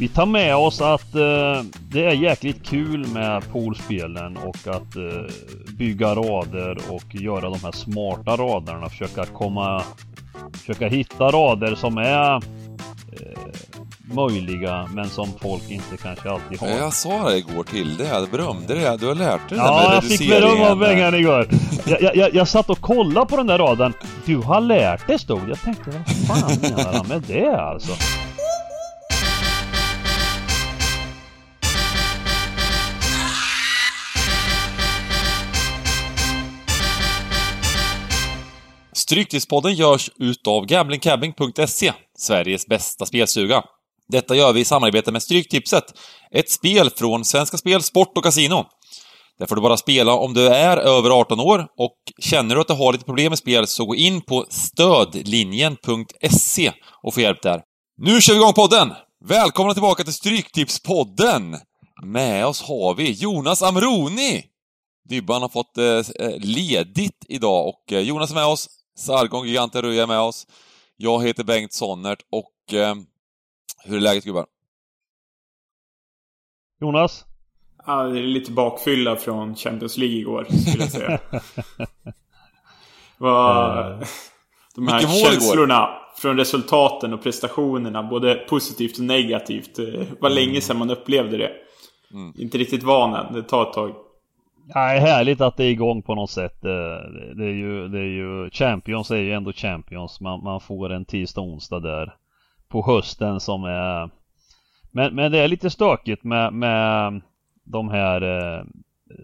Vi tar med oss att eh, det är jäkligt kul med poolspelen och att eh, bygga rader och göra de här smarta raderna. Försöka komma... Försöka hitta rader som är eh, möjliga men som folk inte kanske alltid har. Jag sa det igår till dig, jag berömde dig. Du har lärt dig det Ja, med jag fick beröm av Bengan igår. Jag, jag, jag, satt och kollade på den där raden. Du har lärt dig stod. Jag tänkte, vad fan menar han med det alltså? Stryktipspodden görs utav gamblingcabbing.se, Sveriges bästa spelstuga. Detta gör vi i samarbete med Stryktipset, ett spel från Svenska Spel, Sport och Casino. Där får du bara spela om du är över 18 år och känner du att du har lite problem med spel så gå in på stödlinjen.se och få hjälp där. Nu kör vi igång podden! Välkomna tillbaka till Stryktipspodden! Med oss har vi Jonas Amroni! Dybban har fått eh, eh, ledigt idag och eh, Jonas är med oss, Sargon Giganten Röja är med oss. Jag heter Bengt Sonnert och eh, hur är läget gubbar? Jonas? Ja, det är lite bakfylla från Champions League igår, skulle jag säga. Var, de här känslorna från resultaten och prestationerna, både positivt och negativt. Det var länge sedan man upplevde det. Mm. Inte riktigt van än, det tar ett tag. Nej, härligt att det är igång på något sätt. Eh, Det är ju, det är ju Champions är ju ändå Champions. Man, man får en tisdag onsdag där på hösten som är... Men, men det är lite stökigt med, med de här eh,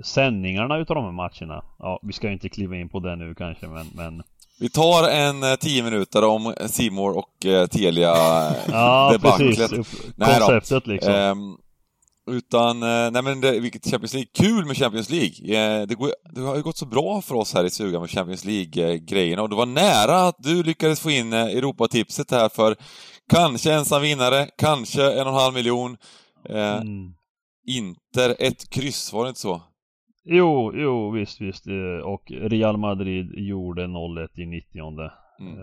sändningarna utav de här matcherna. Ja, vi ska ju inte kliva in på det nu kanske men, men Vi tar en eh, tio minuter om Simor och eh, Telia Ja, debaclet. precis. Konceptet liksom. Ehm, utan, eh, nej men det, vilket Champions League, kul med Champions League. Eh, det, går, det har ju gått så bra för oss här i Suga med Champions League-grejerna och det var nära att du lyckades få in eh, Europatipset här för kanske ensam vinnare, kanske en och en halv miljon. Eh, Mm. Inter, ett kryss, var det inte så? Jo, jo visst, visst. Och Real Madrid gjorde 0-1 i 90 Mm.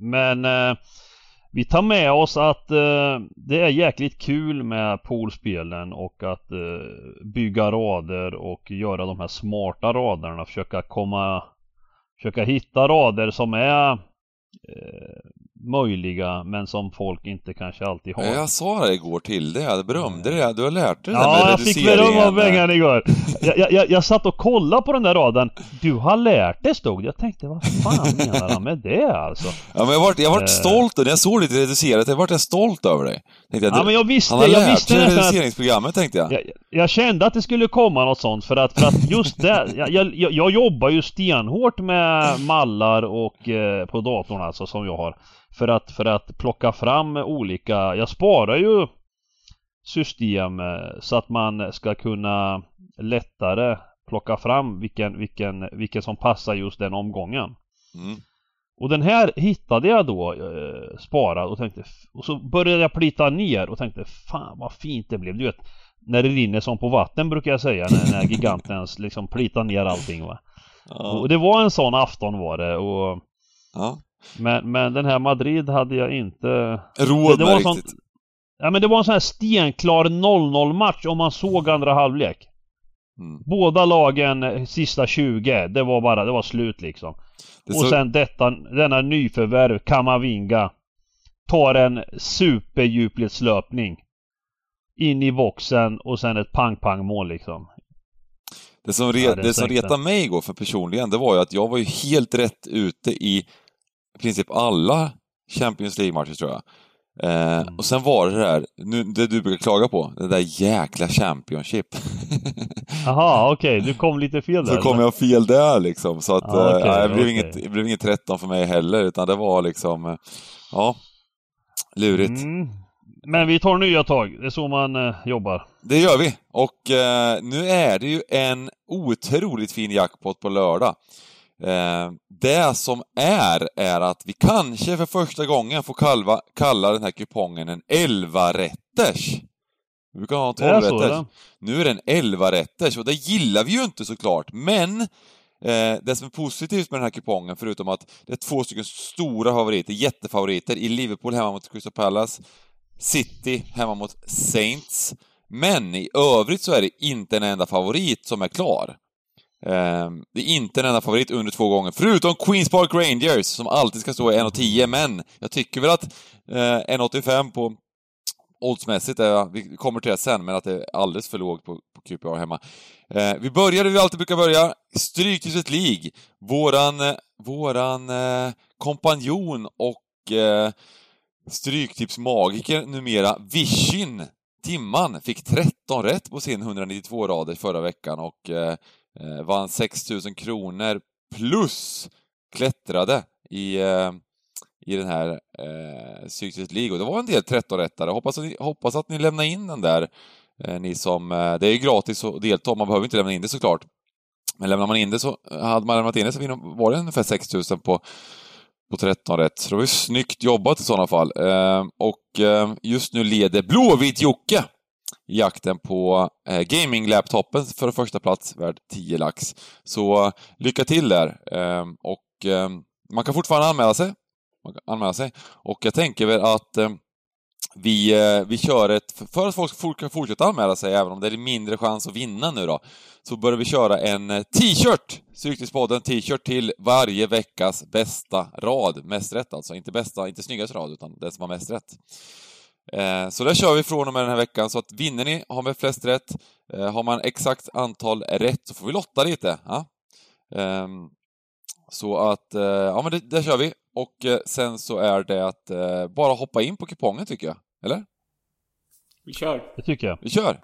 Men vi tar med oss att eh, det är jäkligt kul med poolspelen och att eh, bygga rader och göra de här smarta raderna. Försöka komma... Försöka hitta rader som är eh, möjliga men som folk inte kanske alltid har. Jag sa det igår till dig, jag berömde dig. Du har lärt dig det Ja, med jag fick beröm av Bengan igår. Jag, jag, jag, jag satt och kollade på den där raden. Du har lärt dig stod. Jag tänkte, vad fan menar han med det alltså? Ja, men jag vart, jag vart Eh. stolt när jag såg lite reducerat, jag vart jag stolt över dig. Tänkte jag, Ja men jag visste, han har jag lärt visste sig reduceringsprogrammet, tänkte jag. jag, jag kände att det skulle komma något sånt för att, för att just det, jag, jag, jag jobbar ju stenhårt med mallar och eh, på datorn alltså som jag har. För att, för att plocka fram olika, jag sparar ju system eh, så att man ska kunna lättare plocka fram vilken, vilken, vilken som passar just den omgången. Mm. Och den här hittade jag då eh, sparad och tänkte Och så började jag plita ner och tänkte Fan vad fint det blev. Du vet När det rinner som på vatten brukar jag säga när, när gigantens liksom plitar ner allting va. Ja. Och det var en sån afton var det och ja. Men, men den här Madrid hade jag inte Råd det med var en sån- riktigt. Ja men det var en sån här stenklar 0-0 match om man såg andra halvlek. Mm. Båda lagen eh, sista 20, det var bara, det var slut liksom. Det Och så, sen detta, denna nyförvärv, Kamavinga Tar en superdjupledslöpning In i boxen och sen ett pang-pang mål liksom. det som, re, Ja, det det som retade mig igår för personligen, det var ju att jag var ju helt rätt ute i princip alla Champions League-matcher tror jag. Eh. Och sen var det det där, nu, det du brukar klaga på, det där jäkla Championship. Jaha, okej, du kom lite fel där. Så kom jag fel där liksom, så att Ja, eh, okej, nej, det, blev okej. inget, det blev inget 13 för mig heller, utan det var liksom, eh, ja, lurigt. Mm. Men vi tar nya tag, det är så man eh, jobbar. Det gör vi. Och eh, nu är det ju en otroligt fin jackpot på lördag. Eh, det som är, är att vi kanske för första gången får kalla, kalla den här kupongen en 11-rätters. Vi brukar ha en Det är så 12-rätters. eller? Nu är det en 11-rätters och det gillar vi ju inte såklart, men eh, det som är positivt med den här kupongen, förutom att det är två stycken stora favoriter, jättefavoriter, i Liverpool hemma mot Crystal Palace, City hemma mot Saints. Men i övrigt så är det inte en enda favorit som är klar. Ehm, det är inte en enda favorit under två gånger, förutom Queens Park Rangers som alltid ska stå i 1,10, men jag tycker väl att eh, 1,85 på oddsmässigt, är, vi kommer till det sen, men att det är alldeles för lågt på, på QPR hemma. Eh, vi börjar där vi alltid brukar börja, Stryktipset League. Våran, eh, våran eh, kompanjon och eh, Stryktipsmagiker numera, Vishin Timman, fick 13 rätt på sin 192 rader förra veckan och eh, eh, vann 6000 kronor plus klättrade i eh, i den här eh, Cyklist League. Och det var en del 13-rättare. Hoppas, att ni, hoppas att ni lämnar in den där, eh, ni som... Eh, det är gratis att delta, man behöver inte lämna in det såklart. Men lämnar man in det så, eh, hade man lämnat in det så var det ungefär 6000 på, på 13 rätt. Så det var ju snyggt jobbat i sådana fall. Eh, och eh, just nu leder Blåvit-Jocke jakten på eh, gaming-laptopen för första plats värd 10 lax. Så lycka till där! Eh, och eh, man kan fortfarande anmäla sig man kan anmäla sig. Och jag tänker väl att eh, vi, eh, vi kör ett, för att folk ska fortsätta anmäla sig, även om det är mindre chans att vinna nu då, så börjar vi köra en eh, t-shirt! Stryktipspodden t-shirt till varje veckas bästa rad. Mest rätt alltså, inte bästa, inte snyggaste rad, utan den som har mest rätt. Eh, så det kör vi från och med den här veckan, så att vinner ni, har med flest rätt, eh, har man exakt antal rätt så får vi lotta lite. Ja? Ehm, så att, eh, ja men det, det kör vi. Och eh, sen så är det att eh, bara hoppa in på kupongen tycker jag. Eller? Vi kör. Det tycker jag. Vi kör!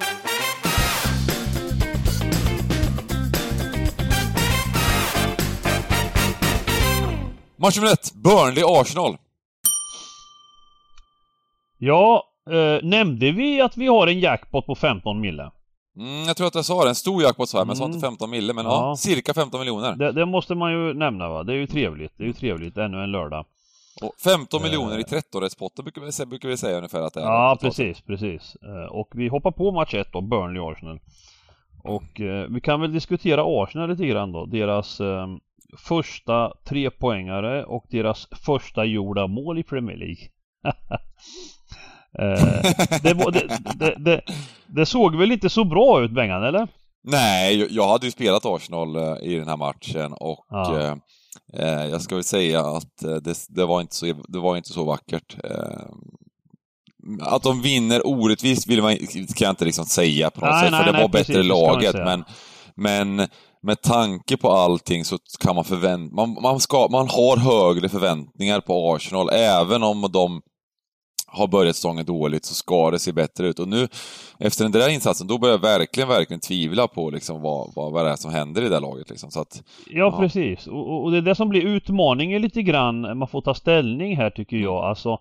Match nummer ett, Burnley-Arsenal. Ja, eh, nämnde vi att vi har en jackpot på 15 mille? Mm, jag tror att jag sa det. En stor jackpot sa jag, men jag sa inte 15 Mm. mille. Men ja. Ja. cirka 15 miljoner. Det, det måste man ju nämna va? Det är ju trevligt. Det är ju trevligt ännu en lördag. Och 15 Eh. miljoner i 13-rättspotten brukar, vi brukar vi säga ungefär att det är. Ja, precis, precis. Eh, Och vi hoppar på match 1 då, Burnley-Arsenal. Och eh, vi kan väl diskutera Arsenal lite grann då. Deras eh, första trepoängare och deras första gjorda mål i Premier League. eh, det, det, det, det, såg väl inte så bra ut Bengan, eller? Nej, jag- hade ju spelat Arsenal eh, i den här matchen och Ja. eh, eh, jag ska väl säga att det, var inte så, det var inte så vackert. Eh, att de vinner orättvist vill man, kan jag inte liksom säga på något Nej, sätt, nej, för det nej, var precis, bättre laget. Men, men med tanke på allting så kan man förvänta man, man, ska, man har högre förväntningar på Arsenal, även om de har börjat säsongen dåligt så ska det se bättre ut. Och nu, efter den där insatsen, då börjar jag verkligen, verkligen tvivla på liksom vad, vad, vad det är som händer i det laget. Liksom. Så att, Ja, Ja. precis. Och, och- och det är det som blir utmaningen lite grann. Man får ta ställning här tycker jag. Alltså,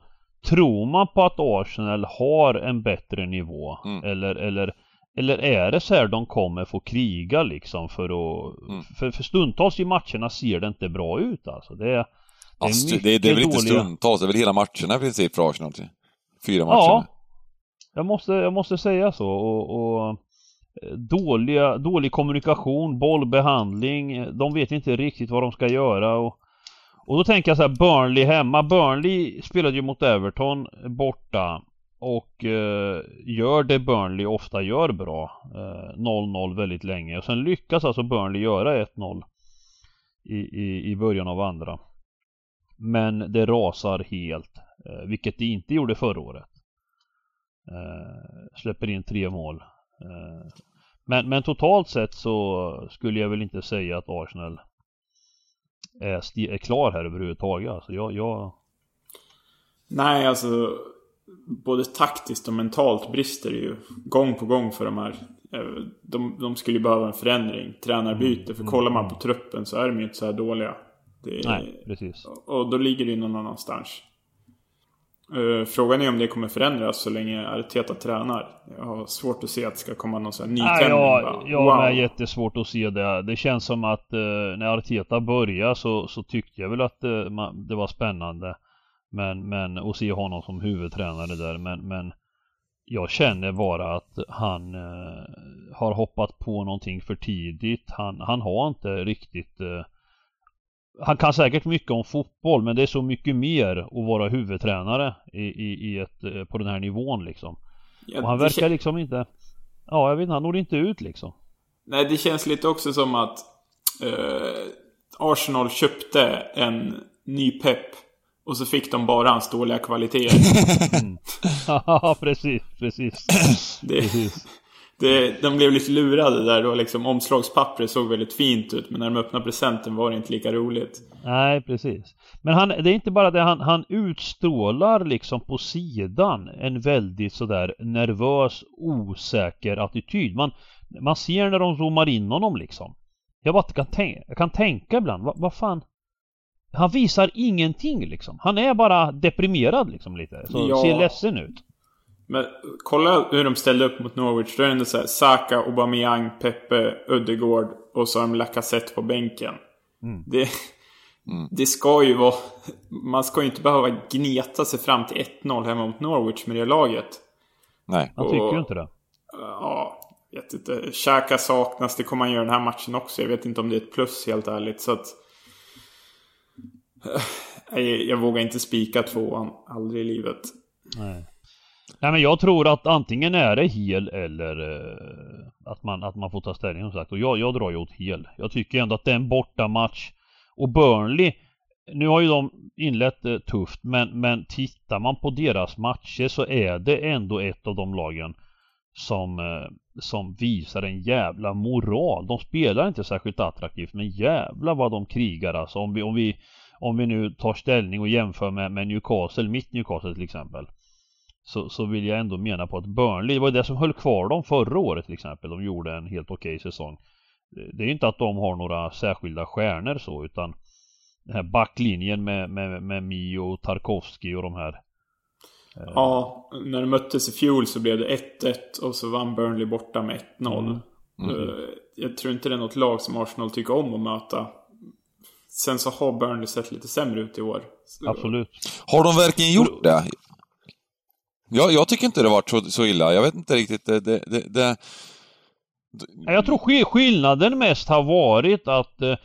tror man på att Arsenal har en bättre nivå? Mm. Eller, eller, eller är det så här de kommer få kriga liksom för att... Mm. För, för stundtals i matcherna ser det inte bra ut alltså. Det är... Det är alltså, det, det är väl inte dåliga- stundtals, det är väl hela matcherna i princip för Arsenal. Fyra matcher. Ja. Jag måste, jag måste säga så. Och, och eh, dåliga, dålig kommunikation, bollbehandling. eh, De vet inte riktigt vad de ska göra. Och, och då tänker jag så här, Burnley hemma. Burnley spelade ju mot Everton borta. Och eh, gör det Burnley ofta gör bra. Eh, 0-0 väldigt länge. Och sen lyckas alltså Burnley göra 1-0 i, i, i början av andra. Men det rasar helt. Eh, vilket det inte gjorde förra året. Eh, släpper in tre mål. Eh, men, men totalt sett så skulle jag väl inte säga att Arsenal är, är klar här överhuvudtaget. Alltså jag, jag, Nej, alltså... Både taktiskt och mentalt brister det ju gång på gång för de här. De, de skulle ju behöva en förändring. Tränarbyte. För kollar man på truppen så är de ju inte så här dåliga. Det nej precis. Och då ligger det någon annanstans. Eh, Frågan är om det kommer förändras så länge Arteta tränar. Jag har svårt att se att det ska komma någon sån här nytändning. jag, bara, jag har jättesvårt att se det. Det känns som att eh, när Arteta började så, så tyckte jag väl att eh, man, det var spännande. Men, men att se honom som huvudtränare där. Men, men jag känner bara att han eh, har hoppat på någonting för tidigt. Han, han har inte riktigt eh, han kan säkert mycket om fotboll men det är så mycket mer att vara huvudtränare i, i, i ett, eh, på den här nivån liksom. Ja, och han verkar liksom inte... Ja, jag vet inte, han når inte ut liksom. Nej, det känns lite också som att eh, Arsenal köpte en ny pepp och så fick de bara hans dåliga kvaliteter. Mm. Ja, precis, precis. Det, precis. Det, de blev lite lurade där då liksom. Omslagspappret såg väldigt fint ut men när de öppnade presenten var det inte lika roligt. Nej, precis. Men han, det är inte bara det, han, han utstrålar liksom på sidan en väldigt sådär nervös, osäker attityd. Man, man ser när de zoomar in honom liksom. Jag bara kan, tänka, jag kan tänka ibland, vad, vad fan han visar ingenting liksom. Han är bara deprimerad liksom lite. Så ja. ser ledsen ut. Men kolla hur de ställde upp mot Norwich. Då är det ändå såhär Saka, Aubameyang, Pepe, Ödegård och så har de Lacazette på bänken. Mm. Det, mm. det ska ju vara... Man ska ju inte behöva gneta sig fram till 1-0 hemma mot Norwich med det laget. Nej. Han tycker ju inte det. Ja, vet inte. Xhaka saknas. Det kommer han göra den här matchen också. Jag vet inte om det är ett plus helt ärligt. Så att... Jag vågar inte spika tvåan. Aldrig i livet. Nej. Nej men jag tror att antingen är det hel eller eh, att, man, att man får ta ställning som sagt. Och jag, jag drar ju åt hel. Jag tycker ändå att det är en bortamatch. Och Burnley, nu har ju de inlett eh, tufft men, men tittar man på deras matcher så är det ändå ett av de lagen som, eh, som visar en jävla moral. De spelar inte särskilt attraktivt men jävla vad de krigar alltså. Om vi, om vi, om vi nu tar ställning och jämför med, med Newcastle, mitt Newcastle till exempel så, så vill jag ändå mena på att Burnley, det var det som höll kvar dem förra året till exempel. De gjorde en helt okej okay säsong. Det är inte att de har några särskilda stjärnor så utan den här backlinjen med, med, med Mio, Tarkovski och de här. Eh, ja, när de möttes i fjol så blev det 1-1 och så vann Burnley borta med 1-0. Mm. Mm. Jag tror inte det är något lag som Arsenal tycker om att möta. Sen så har Burnley sett lite sämre ut i år. Absolut. Har de verkligen gjort det? Jag, jag tycker inte det varit så, så illa. Jag vet inte riktigt. Det, det, det, det... Jag tror skillnaden mest har varit att eh,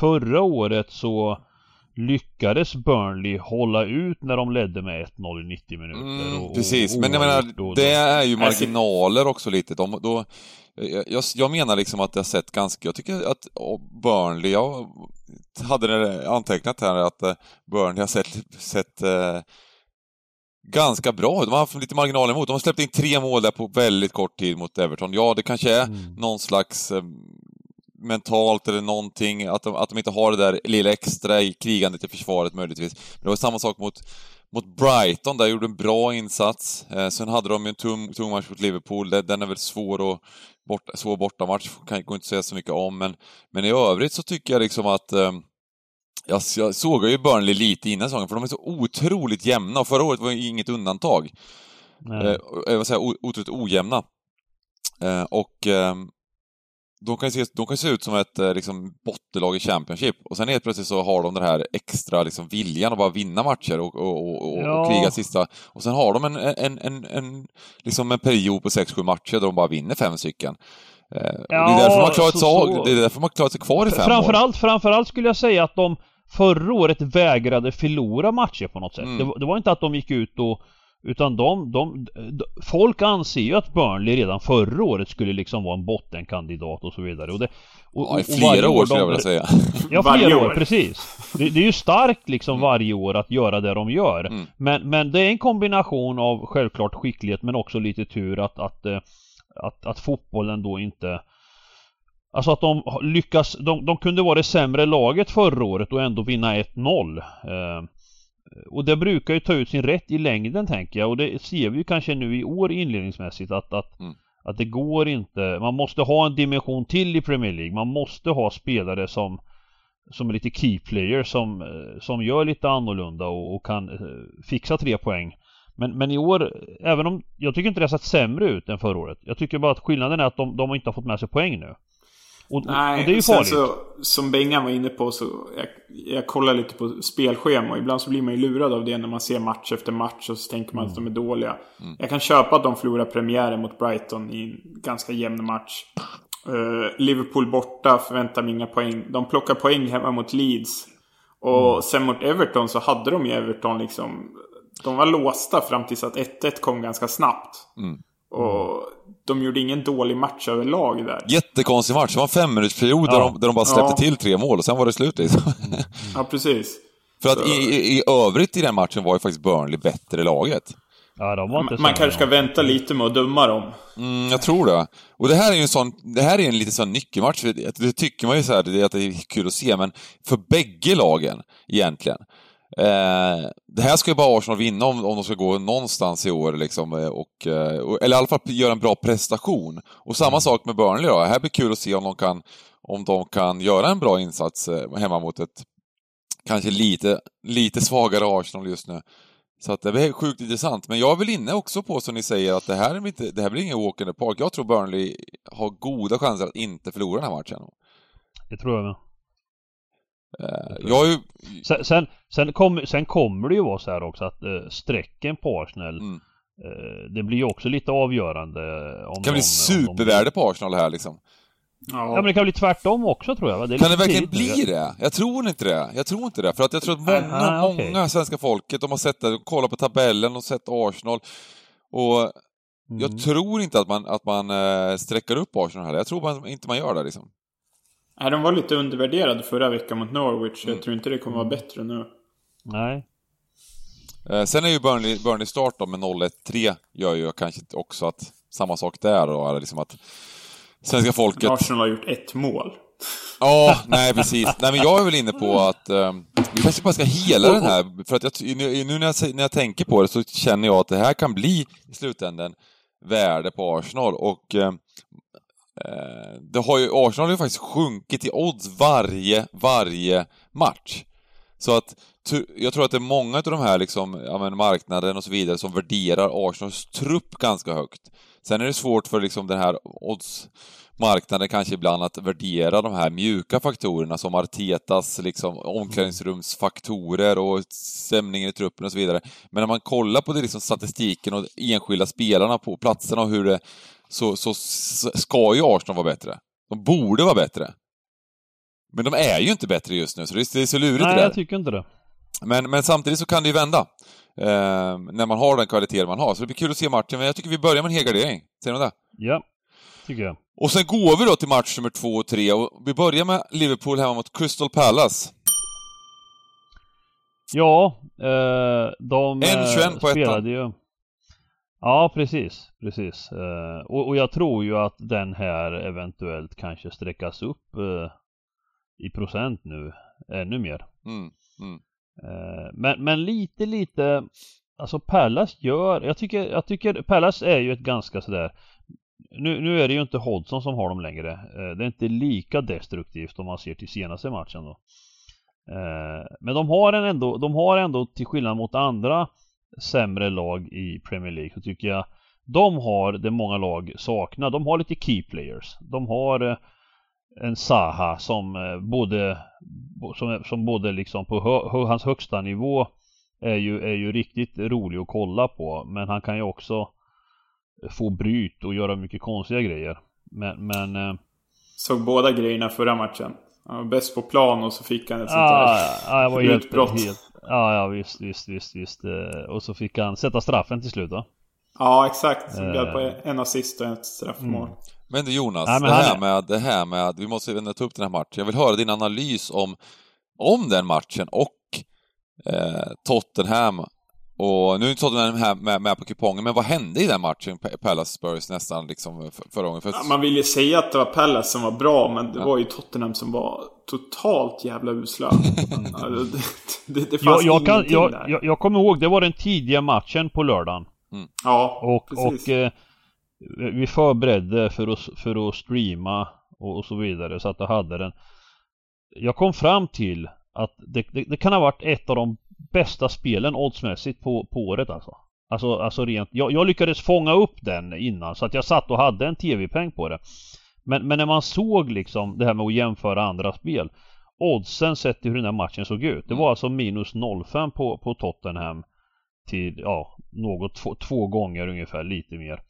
förra året så lyckades Burnley hålla ut när de ledde med 1-0 i 90 minuter. Mm, och, precis, och men jag menar, det är ju marginaler också lite. De, då, jag, jag menar liksom att jag sett ganska, jag tycker att Burnley, jag hade antecknat här att eh, Burnley har sett, sett eh, ganska bra. De har haft lite marginaler emot. De har släppt in tre mål där på väldigt kort tid mot Everton. Ja, det kanske är mm. någon slags eh, mentalt eller någonting, att de, att de inte har det där lilla extra i krigandet i försvaret möjligtvis. Men det var samma sak mot, mot Brighton, där gjorde en bra insats. Eh, sen hade de en tung, tung match mot Liverpool, den är väl svår att bort, svår bortamatch, kan, går inte säga så mycket om, men, men i övrigt så tycker jag liksom att eh, jag, jag såg ju Burnley lite innan säsongen, för de är så otroligt jämna och förra året var inget undantag. Eh, jag vill säga otroligt ojämna. Eh, och eh, de kan, se, de kan se ut som ett eh, liksom, bottenlag i Championship och sen helt plötsligt så har de den här extra liksom, viljan att bara vinna matcher och, och, och, ja. och kriga sista. Och sen har de en, en, en, en, liksom en period på 6-7 matcher där de bara vinner fem stycken. Ja, eh, det, är därför man klarat så, så. det är därför man klarat sig kvar i fem framförallt, år. Framförallt skulle jag säga att de förra året vägrade förlora matcher på något sätt. Mm. Det, det, var inte att de gick ut och utan de, de, de, Folk anser ju att Burnley redan förra året skulle liksom vara en bottenkandidat och så vidare. Och det, och, ja, i flera år, år skulle jag vilja säga. Ja, flera år, precis. Det, det, är ju starkt liksom mm. varje år att göra det de gör. Mm. Men, men det är en kombination av självklart skicklighet men också lite tur att, att, eh, att, att fotbollen då inte Alltså att de lyckas, de, de kunde vara det sämre laget förra året och ändå vinna 1-0. Eh, och det brukar ju ta ut sin rätt i längden tänker jag och det ser vi ju kanske nu i år inledningsmässigt att, att, mm. att det går inte. Man måste ha en dimension till i Premier League. Man måste ha spelare som som är lite key players som, eh, som gör lite annorlunda och, och kan eh, fixa tre poäng. Men, men i år, även om jag tycker inte det har sett sämre ut än förra året. Jag tycker bara att skillnaden är att de, de inte har fått med sig poäng nu. Och, Nej, och det är ju farligt. Så, som Bengan var inne på så jag, jag kollar lite på spelschema och ibland så blir man ju lurad av det när man ser match efter match och så tänker man mm. att de är dåliga. Mm. Jag kan köpa att de förlorar premiären mot Brighton i en ganska jämn match. Uh, Liverpool borta förväntar mig inga poäng. De plockar poäng hemma mot Leeds. Och Mm. sen mot Everton så hade de ju Everton liksom... De var låsta fram tills att 1-1 kom ganska snabbt. Mm. Och de gjorde ingen dålig match överlag där. Jättekonstig match. Det var en femminutsperiod där, Ja. de, där de bara släppte Ja. till tre mål och sen var det slut liksom. Ja, precis. För att i, i, i övrigt i den matchen var ju faktiskt Burnley bättre laget. Ja, de var inte Man, man kanske ska vänta lite med att döma dem. Mm, jag tror det. Och det här är ju en sån, det här är en lite sån nyckelmatch. Det, tycker man ju så här, det, att det är kul att se, men för bägge lagen egentligen. Eh, det här ska ju bara Arsenal vinna om, om de ska gå någonstans i år liksom, eh, och, eh, och, eller i alla fall göra en bra prestation. Och samma sak med Burnley då. Här blir kul att se om de kan, om de kan göra en bra insats hemma mot ett kanske lite, lite svagare Arsenal just nu. Så att det blir sjukt intressant. Men jag är väl inne också på, som ni säger, att det här, är inte, det här blir ingen walk in the park. Jag tror Burnley har goda chanser att inte förlora den här matchen. Det tror jag med. Eh, Jag ju... Sen, sen, sen, kom, sen kommer det ju vara så här också att eh, strecken på Arsenal Mm. eh, Det blir ju också lite avgörande om Det kan bli de- de- supervärde på Arsenal här liksom. Ja men det kan bli tvärtom också tror jag? Det Kan det verkligen bli det? Jag tror inte det. Jag tror inte det. För att jag tror att många, nej, okej. många svenska folket, de har sett det, de kollar på tabellen och sett Arsenal. Och Mm. jag tror inte att man, att man eh, sträcker upp Arsenal här. Jag tror man, inte man gör det liksom. Nej, de var lite undervärderade förra veckan mot Norwich. Mm. Jag tror inte det kommer vara bättre nu. Nej. Eh, sen är ju Burnley, Burnley start då med 0-1-3 gör ju kanske också att samma sak där då, är liksom att svenska folket... Arsenal har gjort ett mål. Ja, nej precis. Nej men jag är väl inne på att eh, vi kanske bara ska hela den här, för att jag, nu nu när jag, när jag tänker på det så känner jag att det här kan bli i slutändan värde på Arsenal och eh, Eh, det har ju, Arsenal har ju faktiskt sjunkit i odds varje, varje match. Så att jag tror att det är många av de här liksom, ja men marknaden och så vidare som värderar Arsenals trupp ganska högt. Sen är det svårt för liksom den här oddsmarknaden kanske ibland att värdera de här mjuka faktorerna som Artetas liksom omklädningsrumsfaktorer och stämningen i truppen och så vidare. Men när man kollar på det liksom statistiken och enskilda spelarna på platserna och hur det så, så ska ju Arsenal vara bättre. De borde vara bättre. Men de är ju inte bättre just nu, så det är, det så lurigt det Nej där. jag tycker inte det. Men, men samtidigt så kan det ju vända. Eh, när man har den kvalitet man har. Så det blir kul att se matchen, men jag tycker vi börjar med en helgardering. Säger ni det? Ja. Tycker jag. Och sen går vi då till match nummer två och tre och vi börjar med Liverpool hemma mot Crystal Palace. Ja, eh, de En eh, 21 på ettan. spelade ju... Ja, precis. Precis. Eh, och, och jag tror ju att den här eventuellt kanske sträckas upp eh, i procent nu ännu mer. Mm, mm. Eh, men, men lite, lite... Alltså Pallas gör... Jag tycker, jag tycker Pallas är ju ett ganska sådär... Nu, nu är det ju inte Hodgson som har dem längre. Eh, det är inte lika destruktivt om man ser till senaste matchen då. Eh, men de har en ändå, de har ändå till skillnad mot andra sämre lag i Premier League så tycker jag de har det många lag saknar. De har lite key players. De har eh, en Saha som eh, både som, som både liksom på hö, hans högsta nivå är ju, är ju riktigt rolig att kolla på men han kan ju också få bryt och göra mycket konstiga grejer. Men, men eh, Såg båda grejerna förra matchen. Han var bäst på plan och så fick han ett sånt Ja, där ja, jag var helt, utbrott. helt, ja, ja visst, visst, visst, visst. eh, Och så fick han sätta straffen till slut då. Ja, exakt. Eh. bjöd på en assist och ett straffmål. Mm. Men du Jonas, Nej, men det, han här är- med, det här med, vi måste ändå ta upp den här matchen. Jag vill höra din analys om, om den matchen och eh, Tottenham. Och nu är inte Tottenham här med, med på kupongen, men vad hände i den matchen? Palace Spurs nästan liksom för, förra gången. För, Ja, man vill ju säga att det var Palace som var bra, men det Ja. var ju Tottenham som var totalt jävla usla. Det, det, det Jag, fanns jag, kan, ingenting jag, där. jag, jag kommer ihåg, det var den tidiga matchen på lördagen. ja, Och, precis. och eh, vi förberedde för att, för att streama och, och så vidare så att jag hade den. Jag kom fram till att det, det, det kan ha varit ett av de bästa spelen oddsmässigt på, på året alltså. Alltså, alltså rent, jag, jag lyckades fånga upp den innan så att jag satt och hade en tv-peng på det. Men, men när man såg liksom det här med att jämföra andra spel. Oddsen sett till hur den här matchen såg ut. Det var alltså minus 0,5 på, på Tottenham. Till, ja, något två, två gånger ungefär, lite mer.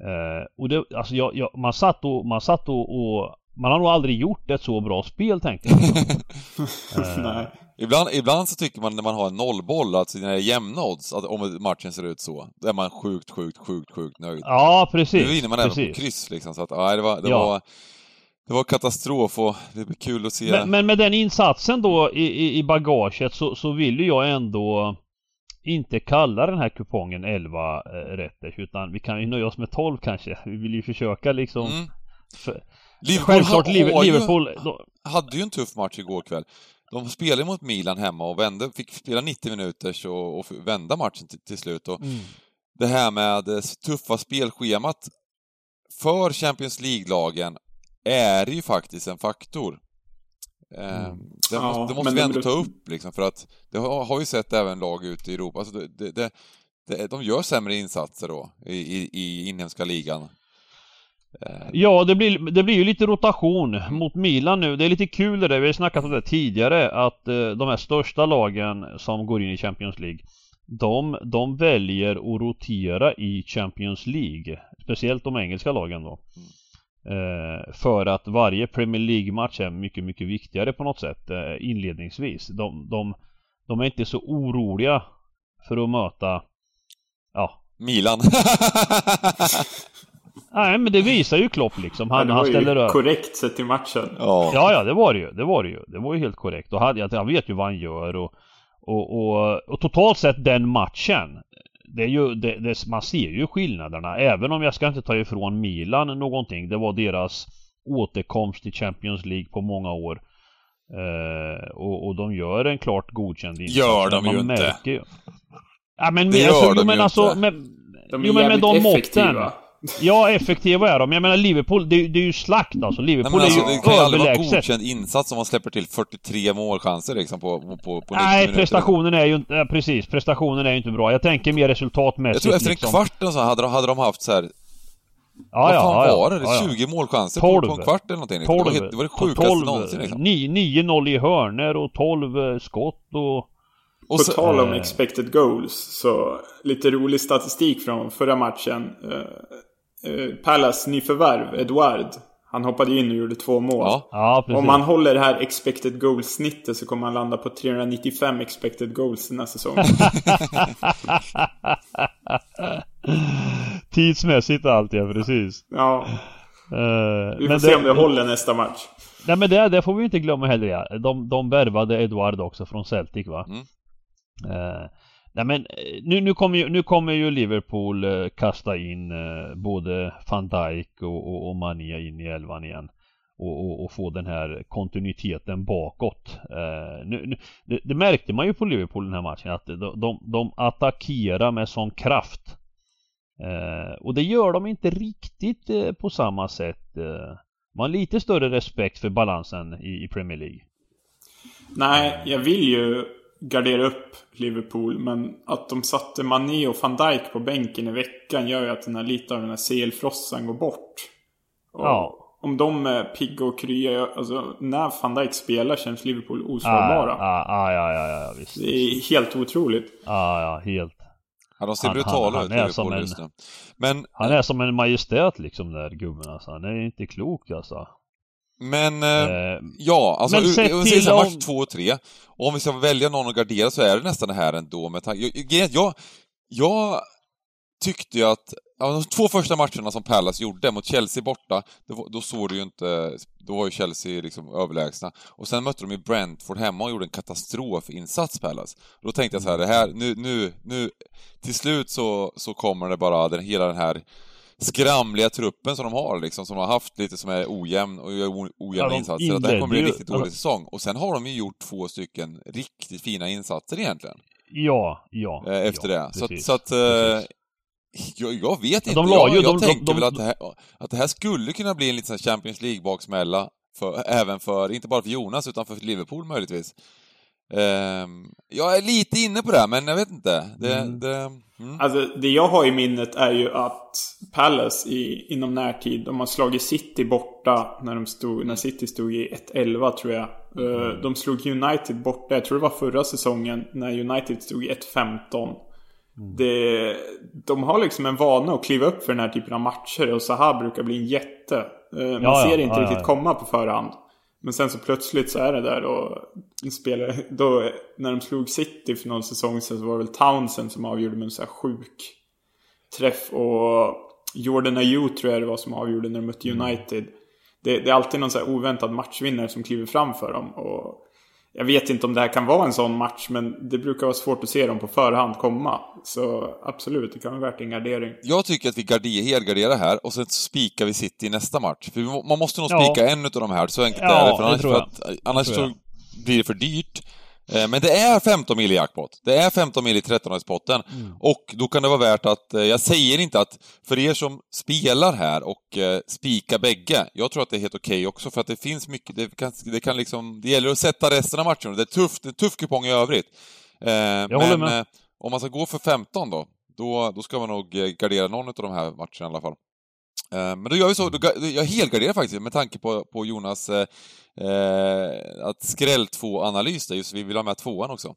Eh, och det, alltså jag, jag, man satt och, man satt och, och man har nog aldrig gjort ett så bra spel tänkte jag. Nej. Ibland, ibland så tycker man när man har en nollboll, alltså när det är jämna odds, att om matchen ser ut så, då är man sjukt, sjugt, sjukt, sjukt nöjd. Ja, precis. Nu vinner man även precis. på kryss liksom, så att, ja, det var, det Ja. var, det var katastrof och det blir kul att se. Men, men med den insatsen då i, i, bagaget så, så vill ju jag ändå inte kalla den här kupongen 11 eh, rätters utan vi kan ju nöja oss med 12 kanske. Vi vill ju försöka liksom... Mm. För, Liverpool självklart ju, Liverpool... Då, hade ju en tuff match igår kväll. De spelade mot Milan hemma och vände, fick spela 90 minuter och, och vända matchen till, till slut. Och mm. det här med det tuffa spelschemat för Champions League-lagen är ju faktiskt en faktor. Eh, Mm. Det Ja, måste, det måste vi det ändå ta beror- upp liksom, för att det har, har ju sett även lag ute i Europa, alltså det, det, det, det, de gör sämre insatser då i, i, i inhemska ligan. Eh, Ja, det blir, det blir ju lite rotation mot Milan nu. Det är lite kul det där, vi har snackat om det tidigare, att eh, de här största lagen som går in i Champions League de, de väljer att rotera i Champions League. Speciellt de engelska lagen då. Eh, för att varje Premier League-match är mycket, mycket viktigare på något sätt inledningsvis. De, de, de är inte så oroliga för att möta ja, Milan. Nej men det visar ju Klopp liksom. Han, han var ställer över. korrekt sett till matchen. ja. Ja, ja, det var det ju. Det var det ju. Det var ju helt korrekt. Och han, han vet ju vad han gör och, och, och, och totalt sett den matchen. Det är ju, det, det, man ser ju skillnaderna. Även om jag ska inte ta ifrån Milan någonting. Det var deras återkomst i Champions League på många år. Eh, och, och de gör en klart godkänd insats. Gör de Man ju inte. märker ju. Ja men, Det men, gör alltså, de jo, ju men alltså, inte. med, De är jo, men med de effektiva. måtten. Ja, effektiva är de. Jag menar Liverpool, det, det är ju slakt alltså. Nej, Liverpool men alltså, är ju det kan ju aldrig vara godkänd insats om man släpper till 43 målchanser liksom på, på, på 90 Nej, minuter. prestationen är ju inte, ja, precis, prestationen är ju inte bra. Jag tänker mer Jag resultatmässigt tror efter en liksom. kvart och så hade de, hade de haft så här, Ja, vad ja, fan ja, var det? ja, ja. 20 målchansser på, 12. på en kvart eller någonting. liksom. 12, Det var, det var det sjukaste 12, någonsin liksom. 9-0 i hörner och 12 eh, skott och... Och På så, tal om eh, expected goals, så lite rolig statistik från förra matchen. Eh, Pallas nyförvärv, Eduard, han hoppade in och gjorde två mål. ja, Ja. Om man håller det här expected goals-snittet så kommer han landa på 395 expected goals den här säsongen. Tidsmässigt allt ja, precis. Ja, Eh, vi får men se om det håller nästa match. Nej men det, det får vi inte glömma heller ja. De, de värvade Eduard också från Celtic va? Mm. Eh, nej men eh, nu, nu, kommer ju, nu kommer ju Liverpool eh, kasta in eh, både van Dijk och, och, och Mania in i elvan igen. Och, och, och få den här kontinuiteten bakåt. Eh, nu, nu, det, det märkte man ju på Liverpool den här matchen att de, de, de attackerar med sån kraft. Eh, och det gör de inte riktigt eh, på samma sätt. Eh, man har lite större respekt för balansen i, i Premier League. Nej, jag vill ju gardera upp Liverpool, men att de satte Mané och van Dijk på bänken i veckan gör ju att den här, lite av den här CL-frossan går bort. Och Ja. Om de är pigga och krya, alltså när van Dijk spelar känns Liverpool osårbara. Ah, ah, ja, ja, ja, ja, visst. Det är helt otroligt. Ah, ja, helt. ja, de ser Han- brutala han- ut, han är som Liverpool en- just nu. Men, Han är som en majestät liksom där gubben alltså. Han är inte klok alltså. Men eh, Eh, Ja, alltså Men sett om vi säger om- match två och tre. Och om vi ska välja någon att gardera så är det nästan det här ändå med tanke... Jag, jag, jag, tyckte ju att... De två första matcherna som Palace gjorde mot Chelsea borta, var, då såg det ju inte... Då var ju Chelsea liksom överlägsna. Och sen mötte de ju Brentford hemma och gjorde en katastrofinsats, Palace. Då tänkte jag så här, det här, nu, nu, nu... Till slut så, så kommer det bara, den, hela den här skramliga truppen som de har liksom, som har haft lite som är ojämn och gör ojämna Ja, insatser. Att det här kommer bli en riktigt dålig alltså- säsong. Och sen har de ju gjort två stycken riktigt fina insatser egentligen. ja, ja. eh, efter ja, det. Så att, precis, så att eh, precis. jag, jag vet inte. de la ju- jag jag de- tänker de- väl att det, här, att det här skulle kunna bli en liten Champions League-baksmälla. För, även för, inte bara för Jonas, utan för Liverpool möjligtvis. Ehm, jag är lite inne på det, här, men jag vet inte. Det, Mm. det, mm. Alltså det jag har i minnet är ju att Palace i, inom närtid, de har slagit City borta när, de stod, när City stod i 1-11 tror jag. Eh, De slog United borta, jag tror det var förra säsongen, när United stod i 1-15. Det, de har liksom en vana att kliva upp för den här typen av matcher och så här brukar bli en jätte. Eh, Man Ja, ja, ser inte ja, riktigt ja. komma på förhand. Men sen så plötsligt så är det där och spelar, då, när de slog City för någon säsong sedan så var det väl Townsend som avgjorde med en sån här sjuk träff. Och Jordan Ayew tror jag det var som avgjorde när de mötte Mm. United. Det, det är alltid någon så här oväntad matchvinnare som kliver fram för dem. Och jag vet inte om det här kan vara en sån match, men det brukar vara svårt att se dem på förhand komma. Så absolut, det kan vara värt en gardering. Jag tycker att vi garder, helgarderar här och sen spikar vi City i nästa match. För man måste nog Ja. spika en utav de här, så enkelt Ja, är det. För det annars, tror för att, annars så blir det för dyrt. Eh, Men det är 15 mil i jackpot. Det är 15 mil i 13-potten. Mm. Och då kan det vara värt att, eh, jag säger inte att, för er som spelar här och eh, spikar bägge, jag tror att det är helt okej också för att det finns mycket, det kan, det kan liksom, det gäller att sätta resten av matchen. Det är tufft, det är tuff kupong i övrigt. Eh, håller men med. eh, om man ska gå för 15 då, då, då ska man nog gardera någon av de här matcherna i alla fall. Eh, men då gör vi så, då, jag helgarderar faktiskt med tanke på, på Jonas eh, eh att skräll 2-analys där, just vi vill ha med tvåan också.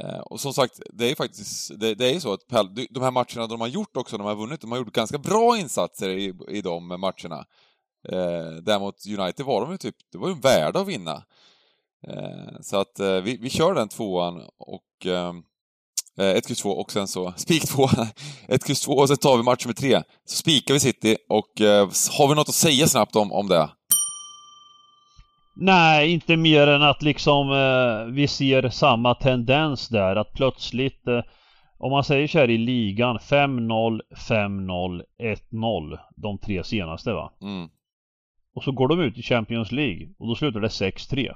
Eh, och som sagt, det är ju faktiskt, det, det är ju så att Pell, de här matcherna de har gjort också, de har vunnit, de har gjort ganska bra insatser i, i de matcherna. Eh, däremot United var de ju typ, det var ju värda att vinna. Eh, så att eh, vi, vi kör den tvåan och eh, 1, X2 och sen så spik 2, 1, X2 och sen tar vi match nummer 3. Så spikar vi City och eh, har vi något att säga snabbt om, om det? Nej, inte mer än att liksom eh, vi ser samma tendens där att plötsligt eh, om man säger så här i ligan 5-0, 5-0, 1-0 de tre senaste va. Mm, Och så går de ut i Champions League och då slutar det 6-3.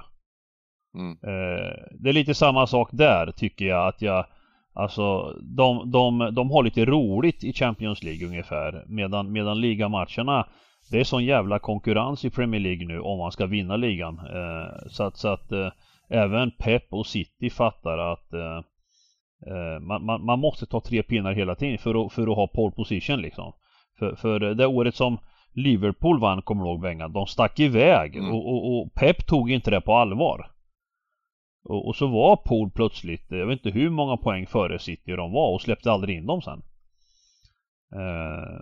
mm, Eh, det är lite samma sak där tycker jag att jag Alltså de, de, de har lite roligt i Champions League ungefär medan, medan ligamatcherna Det är sån jävla konkurrens i Premier League nu om man ska vinna ligan eh, Så att, så att eh, Även Pep och City fattar att eh, eh, man, man, man måste ta tre pinnar hela tiden för att, för att ha pole position liksom För, för det året som Liverpool vann, kommer du ihåg Bengan? De stack iväg Mm. och, och, och Pep tog inte det på allvar och, och så var Pool plötsligt, jag vet inte hur många poäng före City de var och släppte aldrig in dem sen. Eh,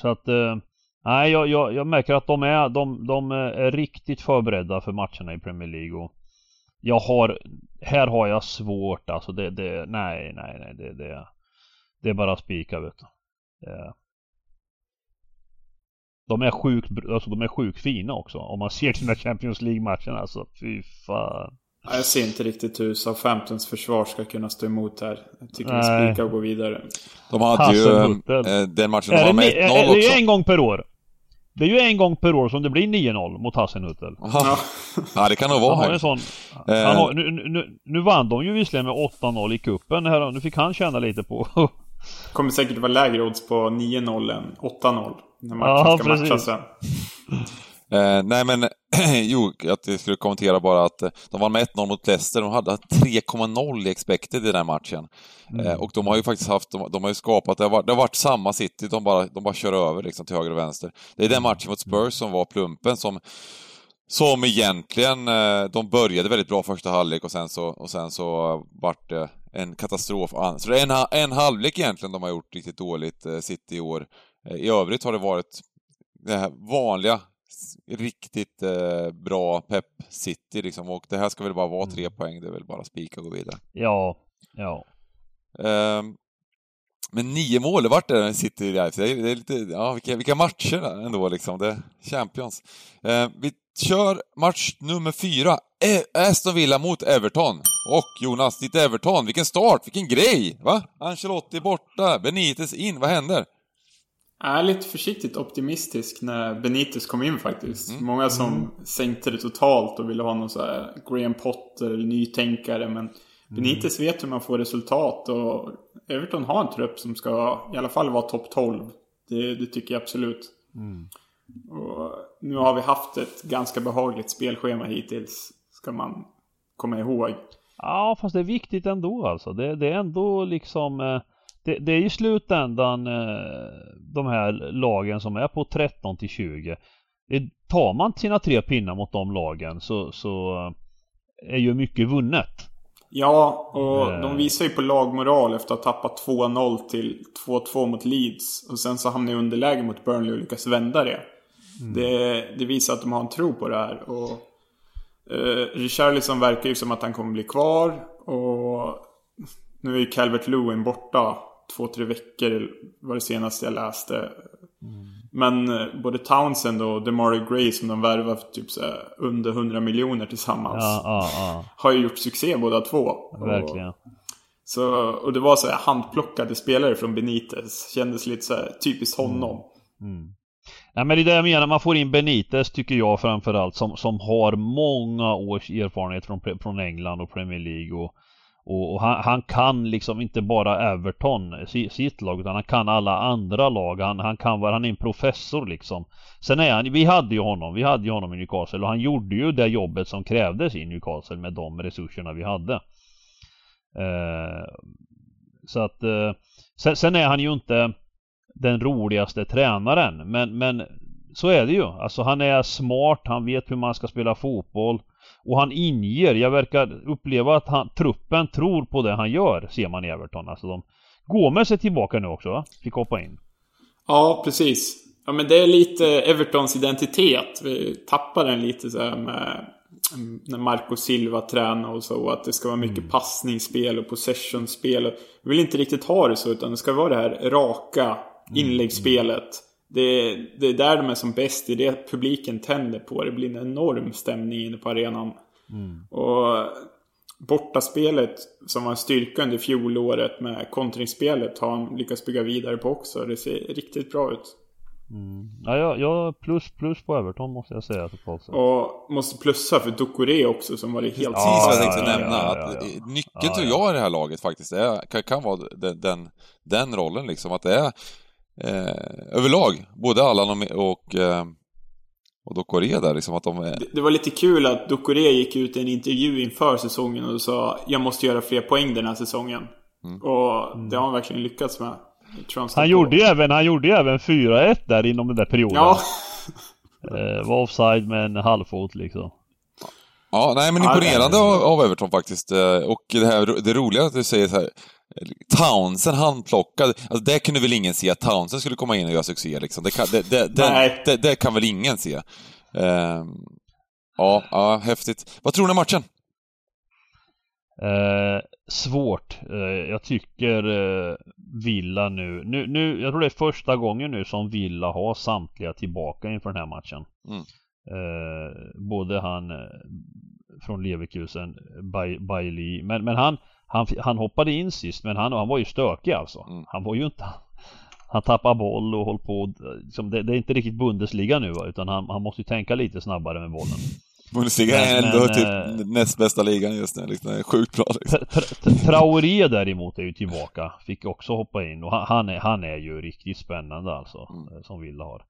så att, eh, nej jag, jag, jag märker att de är, de, de är riktigt förberedda för matcherna i Premier League och jag har, här har jag svårt alltså det, det nej, nej, nej, det, det, det är bara spika vet du. Det, de är sjukt, alltså de är sjukt fina också om man ser till de här Champions League-matcherna alltså. Fy fan. Ja, Jag ser inte riktigt hur Southamptons försvar ska kunna stå emot här. Jag tycker vi spikar och går vidare. De hade ju eh, den matchen de Är var det, med ni- är, 1-0 är det också. ju en gång per år? Det är ju en gång per år som det blir 9-0 mot Hasselhuttel. Ja. ja, det kan nog Han vara har en sån... Eh. Han har, nu, nu, nu vann de ju visserligen med 8-0 i kuppen här, Nu fick han känna lite på... Kommer säkert vara lägre odds på 9-0 än 8-0. När matchen Ja, ska precis. matchas sen. Eh, nej men, jo, att jag skulle kommentera bara att eh, de vann med 1-0 mot Leicester, de hade 3,0 i expected i den här matchen. Mm. Eh, och de har ju faktiskt haft, de, de har ju skapat, det har, varit, det har varit samma City, de bara, de bara kör över liksom till höger och vänster. Det är den matchen mot Spurs som var plumpen som som egentligen, eh, de började väldigt bra första halvlek och sen så, och sen så eh, vart det en katastrof. Ah, Så det är en, en halvlek egentligen de har gjort riktigt dåligt, eh, City i år. Eh, I övrigt har det varit det här vanliga, riktigt eh, bra Pep City liksom. Och det här ska väl bara vara tre poäng, det är väl bara spika och gå vidare. ja, ja. Ehm, men nio mål, det vart det City där. Så Det är, det är lite, ja, vilka, vilka matcher där ändå liksom. Det är Champions. Ehm, vi kör match nummer fyra. E- Aston Villa mot Everton. Och Jonas, ditt Everton, vilken start, vilken grej! Va? Ancelotti borta, Benitez in, vad händer? Jag är lite försiktigt optimistisk när Benitez kom in faktiskt. Många som sänkte det totalt och ville ha någon så här Graham Potter eller nytänkare. Men Benitez vet hur man får resultat och Everton har en trupp som ska i alla fall vara topp 12. Det, det tycker jag absolut. Och nu har vi haft ett ganska behagligt spelschema hittills. Ska man komma ihåg. Ja, fast det är viktigt ändå alltså. Det, det är ändå liksom... eh, Det, det är i slutändan eh, de här lagen som är på 13 till 20. Det, tar man sina tre pinnar mot de lagen så, så är ju mycket vunnet. Ja, och Eh. de visar ju på lagmoral efter att ha tappat 2-0 till 2-2 mot Leeds. Och sen så hamnar i underläge mot Burnley och lyckas vända det. det. Det visar att de har en tro på det här. Och eh, Richarlison verkar ju som att han kommer bli kvar. Och nu är ju Calvert Lewin borta två, tre veckor var det senaste jag läste. Men eh, både Townsend och Demarai Gray som de värvar för typ så under 100 miljoner tillsammans. Ja, ja, ja. Har ju gjort succé båda två. Och- Verkligen. så, och det var så här handplockade spelare från Benitez. Kändes lite så här typiskt honom. Nej men det är det jag menar, man får in Benitez tycker jag framförallt som, som har många års erfarenhet från, från England och Premier League och, och, och han, han kan liksom inte bara Everton, sitt lag, utan han kan alla andra lag. Han, han kan vara, han är en professor liksom. Sen är han, vi hade ju honom, vi hade ju honom i Newcastle och han gjorde ju det jobbet som krävdes i Newcastle med de resurserna vi hade. Eh, så att, eh, sen, sen är han ju inte den roligaste tränaren. Men, men så är det ju. Alltså han är smart, han vet hur man ska spela fotboll. Och han inger, jag verkar uppleva att han, truppen tror på det han gör, ser man i Everton. Alltså de... Gomes är tillbaka nu också va? Fick hoppa in. Ja, precis. Ja, men det är lite Evertons identitet. Vi tappar den lite så här med mm, när Marco Silva tränar och så. Att det ska vara mycket passningsspel och possessionspel. Vi vill inte riktigt ha det så, utan det ska vara det här raka inläggsspelet. Det, det är där de är som bäst. Det är det publiken tänder på. Det blir en enorm stämning inne på arenan. Och bortaspelet som var en styrka under fjolåret med kontringsspelet har han lyckats bygga vidare på också. Det ser riktigt bra ut. Ja, jag, jag plus plus på Everton måste jag säga totalt sett. Och måste plussa för Ducoré också som var det helt Precis vad jag ja, tänkte ja, nämna. ja, ja, att ja. Nyckeln Ja, tror ja. jag i det här laget faktiskt är, kan, kan vara den, den, den rollen liksom. Att det är eh, överlag, både Allan och, och, eh, och Dokore där liksom. Att de är, Det var lite kul att Ducoré gick ut i en intervju inför säsongen och sa jag måste göra fler poäng den här säsongen. Och det har han verkligen lyckats med. Han gjorde ju även, han gjorde ju även 4-1 där inom den där perioden. Ja, Eh, var offside med en halvfot liksom. Ja, nej men imponerande det av, av Everton faktiskt. Eh, Och det här, det roliga att du säger så här, Townsend handplockad, alltså det kunde väl ingen se att Townsend skulle komma in och göra succé liksom. Det kan, det, det, det, Nej. det, det kan väl ingen se. Ehm, ja, ja, häftigt. Vad tror ni om matchen? Eh, svårt. Eh, jag tycker eh, Villa nu, nu, nu, jag tror det är första gången nu som Villa har samtliga tillbaka inför den här matchen. Mm. Eh, både han eh, från Leverkusen, Bailey, men, men han, han, han hoppade in sist men han, han var ju stökig alltså. Mm. Han var ju inte han tappar boll och håller på liksom, det, det är inte riktigt Bundesliga nu utan han, han måste ju tänka lite snabbare med bollen. Bundesliga är ändå men, typ eh, näst bästa ligan just nu. Liksom. Sjukt bra liksom. Tra- Tra- Traoré däremot är ju tillbaka. Fick också hoppa in och han, han, är, han är ju riktigt spännande alltså. Mm. eh, Som Villa har.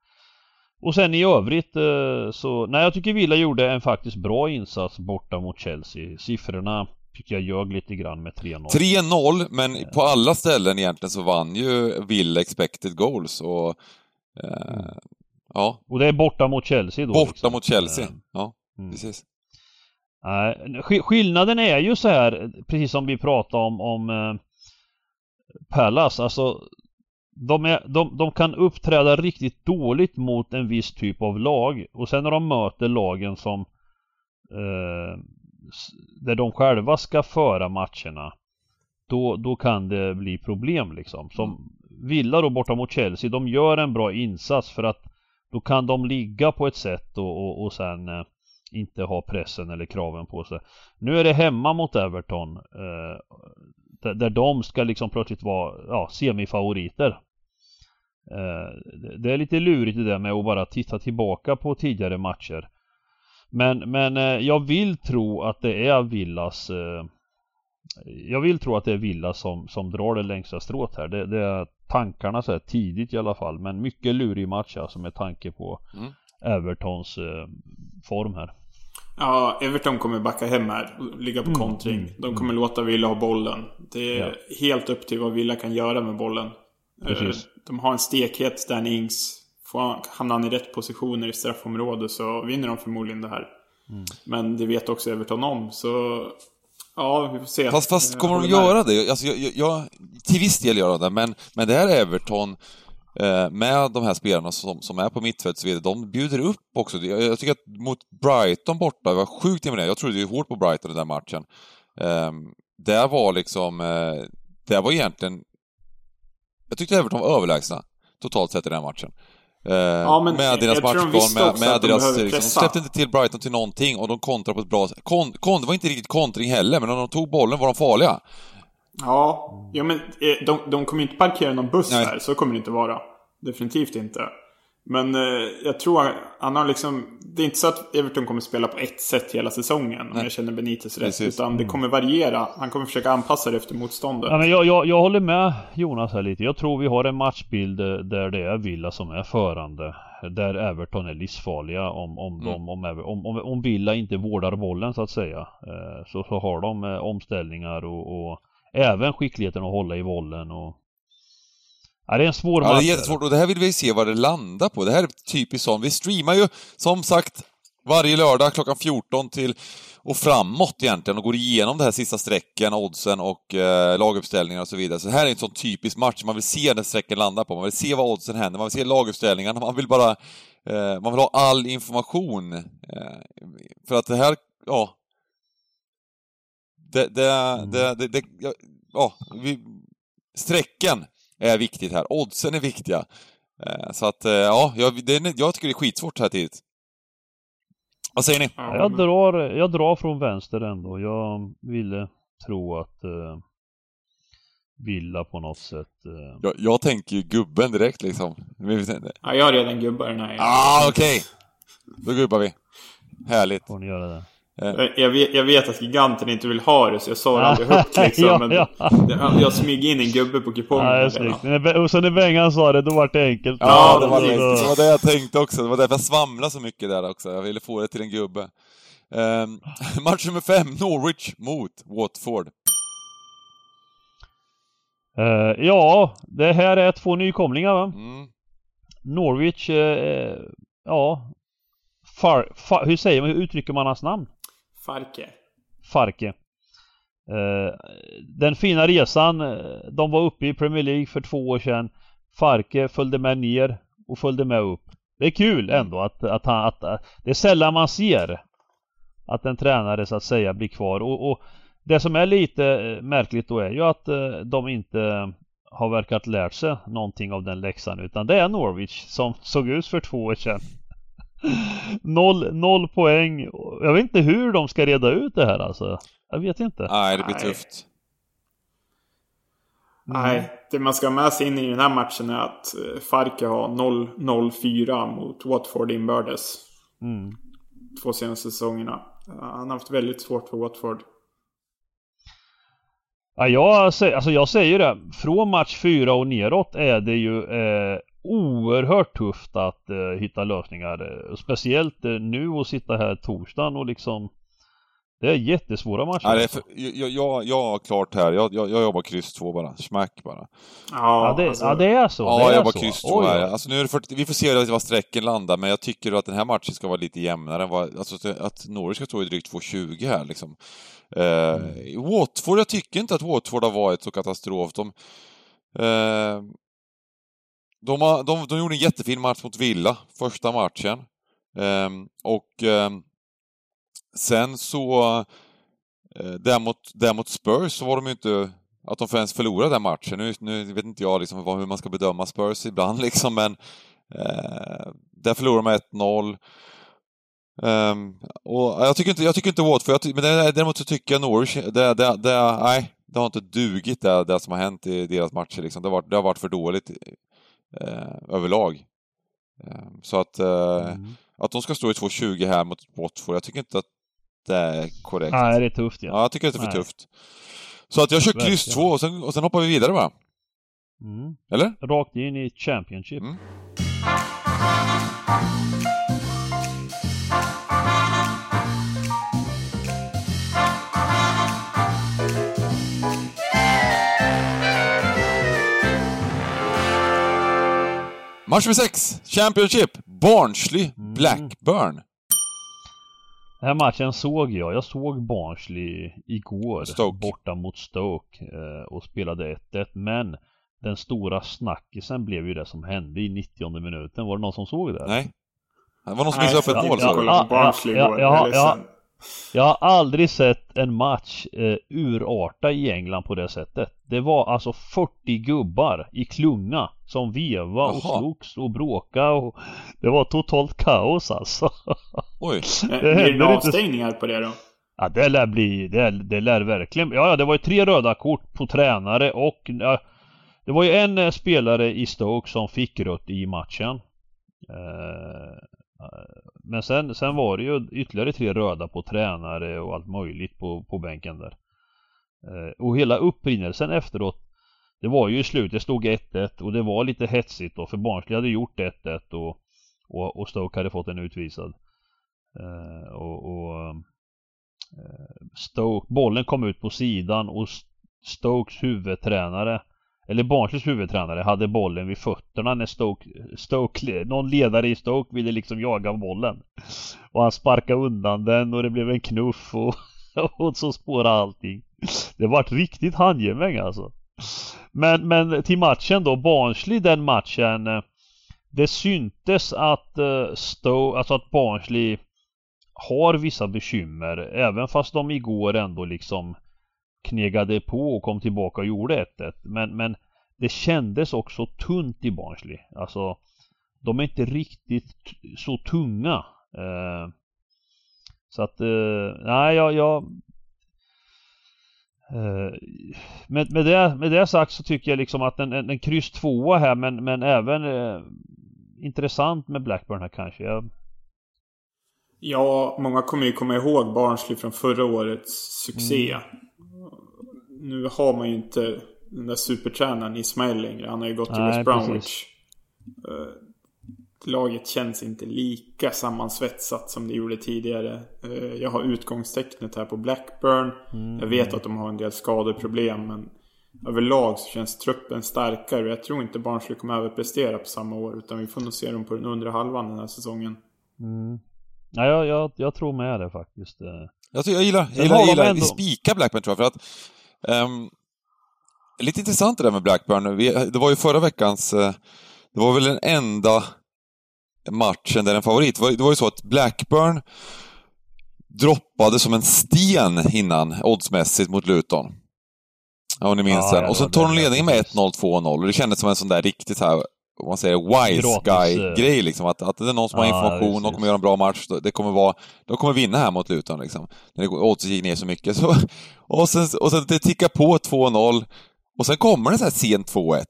Och sen i övrigt eh, så, nej jag tycker Villa gjorde en faktiskt bra insats borta mot Chelsea. Siffrorna tycker jag ljög lite grann med 3-0. 3-0, men på alla ställen egentligen så vann ju Villa expected goals och... Eh, ja, Och det är borta mot Chelsea då. borta liksom. mot Chelsea. Eh, Ja, mm. precis. Sk- skillnaden är ju så här, precis som vi pratade om, om eh, Pallas, alltså de, är, de, de kan uppträda riktigt dåligt mot en viss typ av lag och sen när de möter lagen som eh, där de själva ska föra matcherna då, då kan det bli problem liksom. Som Villa då borta mot Chelsea, de gör en bra insats för att då kan de ligga på ett sätt och, och, och sen eh, inte ha pressen eller kraven på sig. Nu är det hemma mot Everton eh, där, där de ska liksom plötsligt vara ja, semifavoriter. Eh, det- det är lite lurigt det där med att bara titta tillbaka på tidigare matcher. Men, men eh, jag vill tro att det är Villas eh, Jag vill tro att det är Villa som, som drar det längsta strået här. Det, det är tankarna så här tidigt i alla fall. Men mycket lurig match alltså med tanke på Mm. Evertons eh, form här. Ja, Everton kommer backa hem här och ligga på kontring. De kommer låta Villa ha bollen. Det är helt upp till vad Villa kan göra med bollen. Precis. De har en stekhet Danny Ings. Får Hamnar han i rätt positioner i straffområdet så vinner de förmodligen det här. Men det vet också Everton om. Så Ja, vi får se. Fast, fast kommer de göra det? Alltså, jag, jag, till viss del gör de det, men, men det här Everton eh, med de här spelarna som, som är på mittfält och så vidare, de bjuder upp också. Jag, jag tycker att mot Brighton borta, jag var sjukt imponerad. Jag trodde ju hårt på Brighton den där matchen. Eh, det var liksom, eh, det var egentligen... Jag tyckte Everton var överlägsna, totalt sett i den matchen. Eh, Ja, men med deras visste med, med de deras... Liksom, de släppte inte till Brighton till någonting och de kontrade på ett bra sätt. Kon, kon, det var inte riktigt kontring heller, men när de tog bollen var de farliga. Ja, ja men eh, de, de kommer inte parkera någon buss Nej. här. Så kommer det inte vara. Definitivt inte. Men eh, jag tror han, han har liksom... Det är inte så att Everton kommer spela på ett sätt hela säsongen. Om Nej. jag känner Benitez rätt. Precis. Utan det kommer variera. Han kommer försöka anpassa det efter motståndet. Ja, men jag, jag, jag håller med Jonas här lite. Jag tror vi har en matchbild eh, där det är Villa som är förande. Där Everton är livsfarliga om, om, Mm. de, om, om, om, om Villa inte vårdar bollen så att säga. Eh, Så, så har de eh, omställningar och, och även skickligheten att hålla i bollen och... Ja, det är en svår Ja, det match. är jättesvårt och det här vill vi se vad det landar på. Det här är typiskt sånt. Vi streamar ju, som sagt, varje lördag klockan 14 till och framåt egentligen och går igenom det här sista strecken, oddsen och eh, laguppställningar och så vidare. Så det här är en sån typisk match man vill se när strecken landar på. Man vill se vad oddsen händer, man vill se laguppställningarna, man vill bara... Eh, man vill ha all information. Eh, för att det här, ja... Det, det, det, det, det ja, ja, vi, strecken är viktigt här. Oddsen är viktiga. Eh, Så att, eh, ja, jag, det, jag tycker det är skitsvårt så här tidigt. Vad säger ni? Ja, Jag drar, jag drar från vänster ändå. Jag ville tro att eh, Villa på något sätt... Eh, Jag, jag tänker ju gubben direkt liksom. Ja, jag har redan gubbar den här. Ah, okej! Då gubbar vi. Härligt. får ni göra det. Jag, jag, vet, jag vet att giganten inte vill ha det så jag sa det aldrig högt liksom. Ja, men ja. Jag, jag smyger in en gubbe på kupongen. Ja, det är snyggt. Och så när Bengan sa det, då var det enkelt. Ja, det, var det, det var det jag tänkte också. Det var därför jag svamlade så mycket där också. Jag ville få det till en gubbe. Um, match nummer fem, Norwich mot Watford. Eh, ja, det här är två nykomlingar va? Mm. Norwich, eh, ja... Far, far, hur säger man, hur uttrycker man hans namn? Farke. Farke. Eh, den fina resan, eh, de var uppe i Premier League för två år sedan. Farke följde med ner och följde med upp. Det är kul ändå att, att han, att, att det är sällan man ser att en tränare så att säga blir kvar och, och det som är lite märkligt då är ju att de inte har verkat lärt sig någonting av den läxan utan det är Norwich som såg ut för två år sedan noll, noll poäng. Jag vet inte hur de ska reda ut det här alltså. Jag vet inte. Nej, det blir Nej. tufft. Nej, det man ska ha med sig in i den här matchen är att eh, Farke har 0-0-4 mot Watford inbördes. Mm. Två senaste säsongerna. Eh, Han har haft väldigt svårt för Watford. Ja, jag, säger, alltså jag säger det. Från match fyra och neråt är det ju eh, oerhört tufft att eh, hitta lösningar. Speciellt eh, nu och sitta här torsdagen och liksom Det är jättesvåra matcher. Nej, det är för, jag, jag, jag har klart här. Jag, jag, jag jobbar kryss två bara. Smack bara. Ja, ja, det, alltså, ja, det är så. Ja, det jag jobbar kryss två Oj, här. ja. Alltså, nu är det 40, vi får se var strecken landar, men jag tycker att den här matchen ska vara lite jämnare än vad... Alltså att Norwich ska stå i drygt 2,20 här liksom. Eh, Watford, jag tycker inte att Watford har varit så katastrof. De, eh, de, har, de, de gjorde en jättefin match mot Villa, första matchen. Ehm, och ehm, sen så... Eh, där, mot, Spurs så var de ju inte... Att de ens förlorade den matchen. Nu, nu vet inte jag liksom vad, hur man ska bedöma Spurs ibland liksom, men... Eh, där förlorade de 1-0. Ehm, och jag tycker inte, jag tycker inte Watford, jag ty, men däremot så tycker jag Norwich, det, det, det, nej, det har inte dugit det, det som har hänt i deras matcher liksom. Det har varit, det har varit för dåligt överlag. Ehm, så att, eh, Mm. att de ska stå i 2-20 här mot Watford, jag tycker inte att det är korrekt. Nej, det är tufft ja. Ja, jag tycker att det är för Nej. tufft. Så att jag kör kryss Verkligen. 2 och sen, och sen hoppar vi vidare va? Mm. Eller? Rakt in i Championship. Mm. Match nummer 6, Championship, Barnsley, Mm. Blackburn. Den här matchen såg jag. Jag såg Barnsley igår Stoke. borta mot Stoke eh, och spelade 1-1 men den stora snackisen blev ju det som hände i 90 minuten. Var det någon som såg det? Nej. Det var någon som missade upp ett mål jag Jag är ja. ledsen. Jag har aldrig sett en match eh, urarta i England på det sättet. Det var alltså 40 gubbar i klunga som veva och slogs och bråka och det var totalt kaos alltså. Oj. Eh, det Blir det inte- avstängningar på det då? Ja det lär bli, det, det lär verkligen, ja ja, det var ju tre röda kort på tränare och ja, det var ju en eh, spelare i Stoke som fick rött i matchen. Eh, eh, men sen, sen var det ju ytterligare tre röda på tränare och allt möjligt på, på bänken där. Eh, och hela upprinnelsen efteråt Det var ju i slutet, det stod 1-1 och det var lite hetsigt då för Barnsley hade gjort 1-1 och, och, och Stoke hade fått en utvisad. Eh, och, och eh, Stoke, bollen kom ut på sidan och Stokes huvudtränare eller Barnsleys huvudtränare hade bollen vid fötterna när Stoke, Stoke, någon ledare i Stoke ville liksom jaga bollen. Och han sparkade undan den och det blev en knuff och, och så spårade allting. Det vart riktigt handgemäng alltså. Men, men till matchen då, Barnsley den matchen Det syntes att eh, Stoke, alltså att Barnsley har vissa bekymmer även fast de igår ändå liksom knegade på och kom tillbaka och gjorde 1-1. Men, men det kändes också tunt i Barnsley. Alltså de är inte riktigt så tunga. Eh, så att, eh, nej jag, jag eh, med, med, det, med det sagt så tycker jag liksom att en, en, en kryss tvåa här men, men även eh, intressant med Blackburn här kanske. Jag, Ja, många kommer ju komma ihåg Barnsley från förra årets succé. Mm. Nu har man ju inte den där supertränaren Ismail längre. Han har ju gått till West Bromwich. Eh, laget känns inte lika sammansvetsat som det gjorde tidigare. Eh, jag har utgångstecknet här på Blackburn. Mm. Jag vet att de har en del skadeproblem men överlag så känns truppen starkare. Jag tror inte Barnsley kommer överprestera på samma år utan vi får nog se dem på den undre halvan den här säsongen. mm. Nej, jag, jag, jag tror med det faktiskt. eh. Jag, jag gillar, jag gillar, de gillar vi spikar Blackburn tror jag, för att... ehm, lite intressant det där med Blackburn. Vi, det var ju förra veckans... eh, det var väl den enda matchen där en favorit... Det var, det var ju så att Blackburn droppade som en sten innan, oddsmässigt, mot Luton. Ja, om ni minns Ja, den. Och var tar de ledningen med precis. 1-0, 2-0 och det kändes som en sån där riktigt här, vad man säger, wise guy-grej liksom. Att, att det är någon som har Ja, information, de kommer göra en bra match, det kommer vara, de kommer vinna här mot Luton liksom. När det oddset gick ner så mycket. Så, och, sen, och sen det tickar på 2-0 och sen kommer det så här sent 2-1.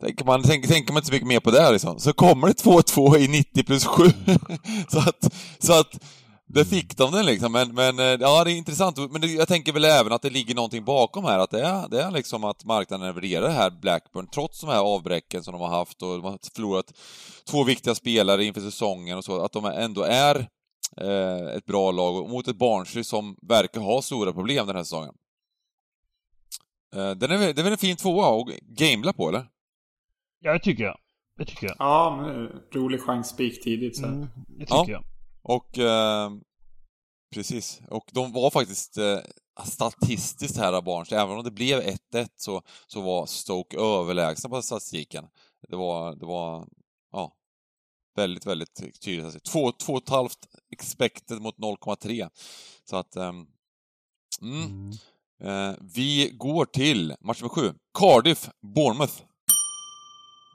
Tänker man, tänker, tänker man inte så mycket mer på det här, liksom. Så kommer det 2-2 i 90 plus 7. så att, så att där fick de den liksom, men, men eh, ja det är intressant. Men det, jag tänker väl även att det ligger någonting bakom här, att det är, det är liksom att marknaden värderar det här Blackburn, trots de här avbräcken som de har haft och de har förlorat två viktiga spelare inför säsongen och så, att de ändå är eh, ett bra lag och mot ett Barnsley som verkar ha stora problem den här säsongen. Eh, den är, det är väl en fin tvåa att gamebla på, eller? Ja, det tycker jag. Det tycker jag. Ja, men rolig chansspik tidigt så. Mm, det tycker Ja. jag. Och eh, precis, och de var faktiskt eh, statistiskt här av Barnsley, även om det blev 1-1 så, så var Stoke överlägsna på statistiken. Det var, det var, ja, väldigt, väldigt tydligt. Alltså, Två, två och ett halvt expected mot 0,3. Så att, ehm, mm. Eh, vi går till match nummer sju. Cardiff, Bournemouth.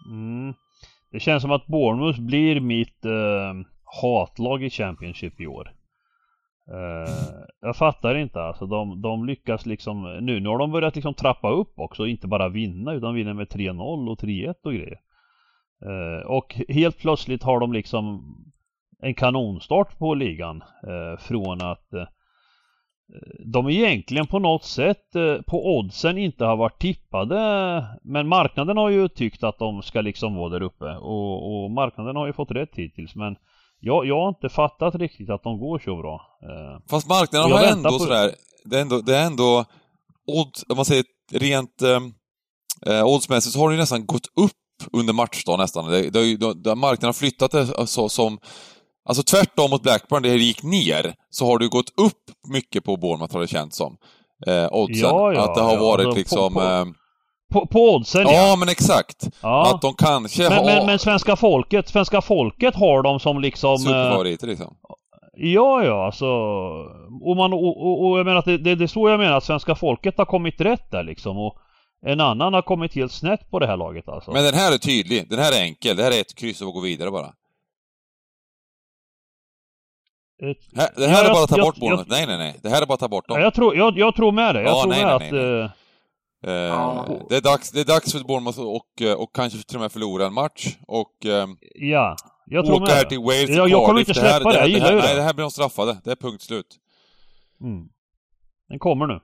Mm. Det känns som att Bournemouth blir mitt eh, hatlag i Championship i år. Uh, jag fattar inte alltså. De, de lyckas liksom nu. Nu har de börjat liksom trappa upp också. Inte bara vinna utan vinner med 3-0 och 3-1 och grejer. Uh, och helt plötsligt har de liksom en kanonstart på ligan. uh, från att de egentligen på något sätt på oddsen inte har varit tippade men marknaden har ju tyckt att de ska liksom vara där uppe och, och marknaden har ju fått rätt hittills men jag, jag har inte fattat riktigt att de går så bra. Eh, Fast marknaden har ändå på- sådär, det är ändå, det är ändå odds, om man säger rent eh, eh, oddsmässigt så har det ju nästan gått upp under matchdagen nästan. Det, det, har ju- det, det, marknaden har flyttat det så, som Alltså tvärtom mot Blackburn, där det gick ner, så har du gått upp mycket på Bournemouth har det känts som. Eh, oddsen. Ja, ja, att det har ja, varit alltså, på- liksom... på- eh, På, på oddsen ja. ja, men exakt. ja. Att de kanske Men, har men, men svenska folket, svenska folket har dem som liksom... eh, superfavoriter liksom. Ja, ja, alltså... Och, man, och, och, och jag menar att det, det, det är så jag menar att svenska folket har kommit rätt där liksom. Och en annan har kommit helt snett på det här laget alltså. Men den här är tydlig. Den här är enkel. Det här är ett kryss och gå vidare bara. Ett- Här, det här Ja, är jag- bara att ta jag- bort jag- Nej, nej, nej. Det här är bara att ta bort Ja, dem. jag, tror, jag, jag tror med det. Jag Ja, tror nej, med nej, att... nej, det, är dags, det är dags för Bournemouth och, eh, och kanske till och med förlora en match. Och eh, ja, jag tror åka här det. till Wales, Jag- jag kommer inte här- släppa det, jag här, gillar här, ju det. Nej, det här blir de straffade. Det är punkt slut. Mm. Den kommer nu.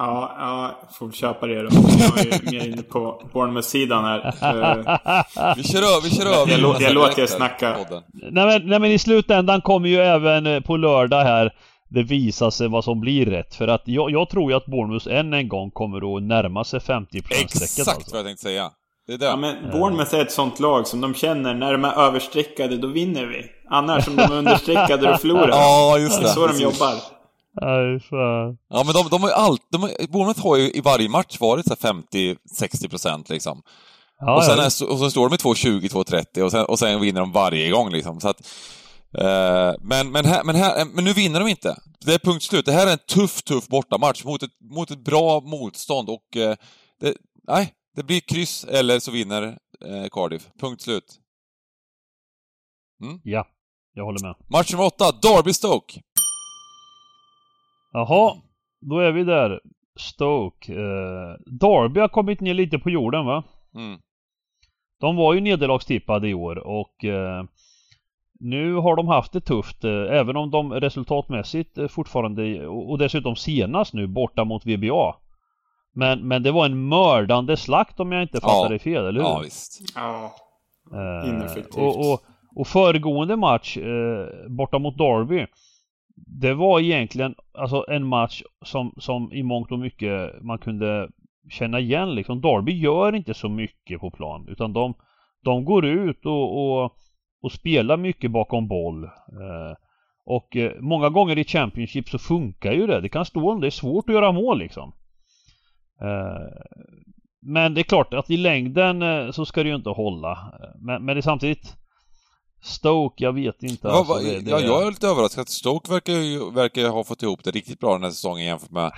Ja, ja, får väl köpa det då. Jag är mer inne på Bournemouth-sidan här. Eh, Vi kör över, vi kör över. Jag jag Direkt låter er här, snacka. Nej men, nej men i slutändan kommer ju även eh, på lördag här det visa sig vad som blir rätt. För att jag, jag tror ju att Bournemouth än en gång kommer att närma sig 50%-strecket Exakt alltså. vad jag tänkte säga. Det är det. Ja men Bournemouth är ett sånt lag som de känner när de är överstreckade då vinner vi. Annars om de är understreckade då förlorar. Ja, just Det det. är så de jobbar. Nej, fan. Ja, men de, de har ju allt... De, har- Bournemouth har ju i varje match varit så här 50-60 procent liksom. Ja, och, sen ja. är, och så står de med 2,20, 2,30 och sen, och sen vinner de varje gång liksom. Så att, eh, men, men, här, men, här, men nu vinner de inte. Det är punkt slut. Det här är en tuff, tuff bortamatch mot ett, mot ett bra motstånd och... Eh, det, nej, det blir kryss eller så vinner eh, Cardiff. Punkt slut. ja, jag håller med. Match nummer åtta, Derby-Stoke. Jaha, då är vi där. Stoke. Eh, Derby har kommit ner lite på jorden va? Mm. De var ju nederlagstippade i år och eh, nu har de haft det tufft eh, även om de resultatmässigt eh, fortfarande och, och dessutom senast nu borta mot VBA. Men, men det var en mördande slakt om jag inte Ja. fattar det fel, eller hur? Ja, visst. Ja. Eh, Ineffektivt. Och, och, och föregående match eh, borta mot Derby Det var egentligen alltså en match som, som i mångt och mycket man kunde känna igen liksom. Derby gör inte så mycket på plan utan de, de går ut och, och, och spelar mycket bakom boll. Eh, och eh, många gånger i Championship så funkar ju det. Det kan stå om det är svårt att göra mål liksom. Eh, men det är klart att i längden så ska det ju inte hålla. Men, men det är samtidigt Stoke, jag vet inte. Ja, alltså, va- det, det, ja, jag är lite överraskad. Stoke verkar ju verkar ha fått ihop det riktigt bra den här säsongen jämfört med